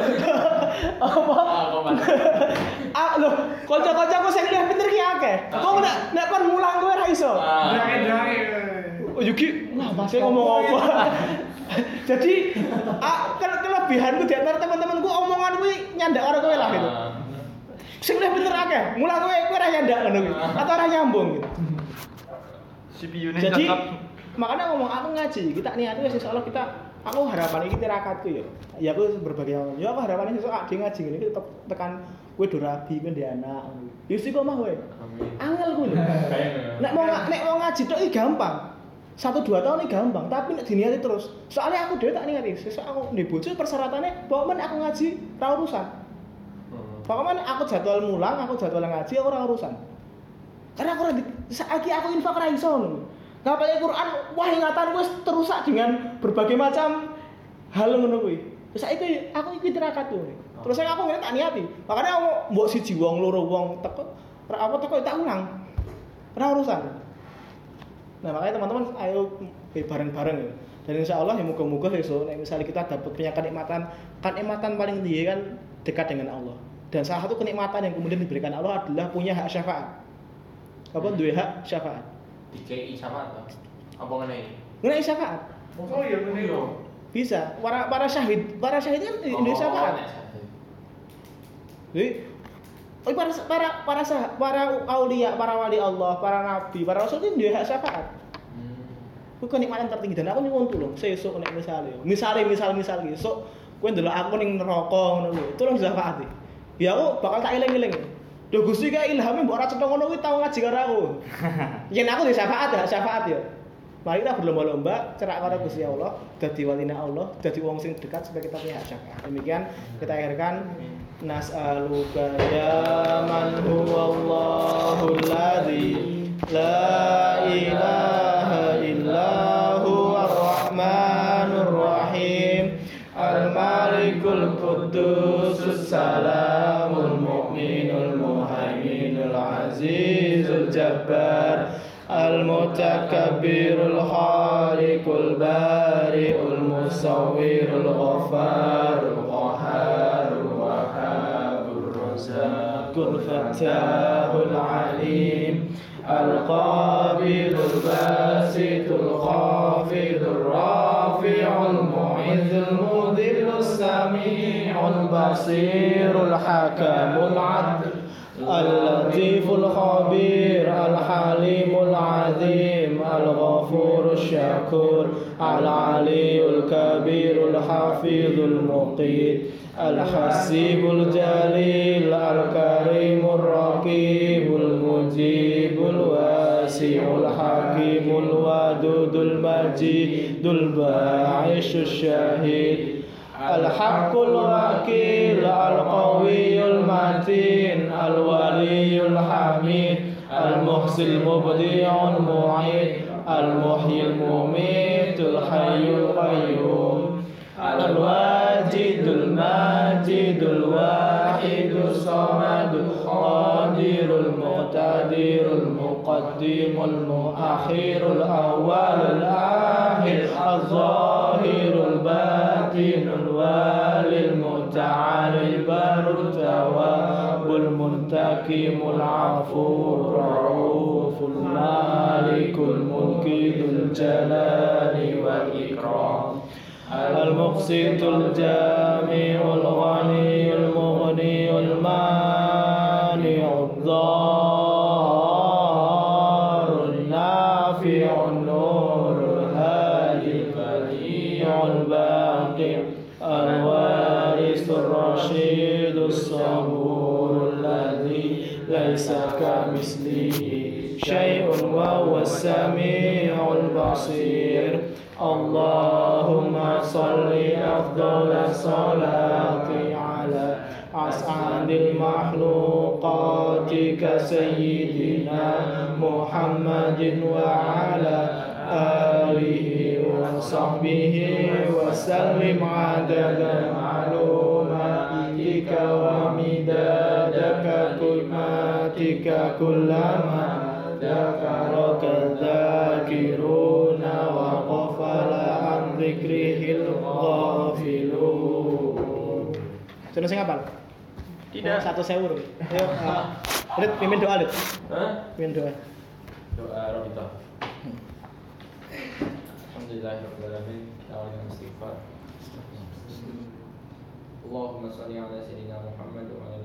*laughs* Apa? Ah? *laughs* Ah lho, kanca-kancaku sing luwih pinter ki akeh. Kok nek nek kon mulang kowe ora iso. Ah. Drake-drake. Oh Yuki, wah masih ngomong apa? *laughs* Jadi, ah, ke- kelebihanku di antara teman-temanku omongan kuwi nyandak karo kowe lah gitu. Ah. Sing luwih pinter akeh, mulang kowe kowe ora nyandak ngono kuwi. Atau ora nyambung gitu. Jadi cakep. Makanya ngomong aku ngaji, kita niat wis insyaallah kita aku harapan iki tirakatku ya. Ya aku berbagai hal. Ya aku harapan sesuk ade ngaji ngene iki tetep tekan kowe do rabi kowe ndek anak. Ya sik kok mah kowe. Amin. Angel. *laughs* Kayaknya. Nek mau nek mau ngaji tok iki gampang. Satu dua tahun ini gampang, tapi nek diniati terus. Soalnya aku dhewe tak niati, sesuk aku ndek bojo persyaratannya pokoknya aku ngaji ra urusan. Hmm. Pokoknya aku jadwal mulang, aku jadwal ngaji, aku ora urusan. Karena aku saiki aku infak ra iso Ngapalnya Quran, wah ingatan wis terusak dengan berbagai macam hal ngono kuwi. Terus saiki aku iki tirakat tuh. Terus aku ngene tak niati. Makanya aku mbok siji wong loro wong teko apa teko tak ulang. Ora urusan. Nah, makanya teman-teman ayo bareng-bareng ya. Dan insya Allah ya moga-moga besok nek misalnya kita dapat punya kenikmatan, kenikmatan paling tinggi kan dekat dengan Allah. Dan salah satu kenikmatan yang kemudian diberikan Allah adalah punya hak syafaat. Apa dua hak syafaat? DKI sama atau apa ngene? Mengenai syafaat Oh iya bener. bisa. Para para syahid, para syahid kan di Indonesia syafaat. nek syahid. Jadi oh, para para para sah- para aulia, para wali Allah, para nabi, para rasul itu dia hak syafaat. Hmm. Kuwi kenikmatan tertinggi dan aku nyuwun tulung sesuk nek misale misale misal misal esuk kowe ndelok aku ning neraka ngono lho tulung syafaati ya aku bakal tak eling-eling Duh Gusti kae ilhame mbok ora cetha ngono kuwi tau ngaji karo aku. *laughs* Yen aku di syafaat ya, syafaat ya. Mari kita berlomba-lomba cerak karo Gusti Allah, dadi walina Allah, dadi wong sing dekat supaya kita punya hak syafaat. Demikian kita akhirkan nas'aluka ya man huwa Allahul ladzi la ilaha illa huwa ar-rahmanur rahim al-malikul quddus salamul jabbar المتكبر الخالق البارئ المصور الغفار القهار الوهاب الرزاق الفتاح العليم. القابل الباسط الخافض الرافع المعز المذل السميع البصير الحكم العدل. اللطيف الخبير الحليم العظيم الغفور الشكور العلي الكبير الحفيظ المقيت الحسيب الجليل الكريم الرقيب المجيب الواسع الحكيم الودود المجيد الباعث الشهيد. الحق الوكيل القوي المتين الولي الحميد المحسن المبدع المعيد المحيي المميت الحي القيوم الواجد الماجد الواحد الصمد القادر المقتدر المقدم المؤخر الأول الآخر الظاهر الباطن البر التواب المنتقم العفو الرؤوف المالك الملك ذو الجلال والإكرام. المقسط الجامع الغني المغني المانع ليس كمثله شيء وهو السميع البصير. اللهم صل أفضل الصلاة على أسعد المخلوقات كسيدنا محمد وعلى آله وصحبه وسلم عدد معلوماتك ومداد كلماتك كلما ذكرك الذاكرون وغفل عن ذكره الغافلون Sudah sing apal? Tidak. Oh, satu sewu. Ayo, uh, Lid, pimpin doa, Lid. Hah? Pimpin doa. Doa Robito. Alhamdulillahirrahmanirrahim. Kita awali dengan istighfar. Allahumma salli ala sayyidina Muhammad wa ala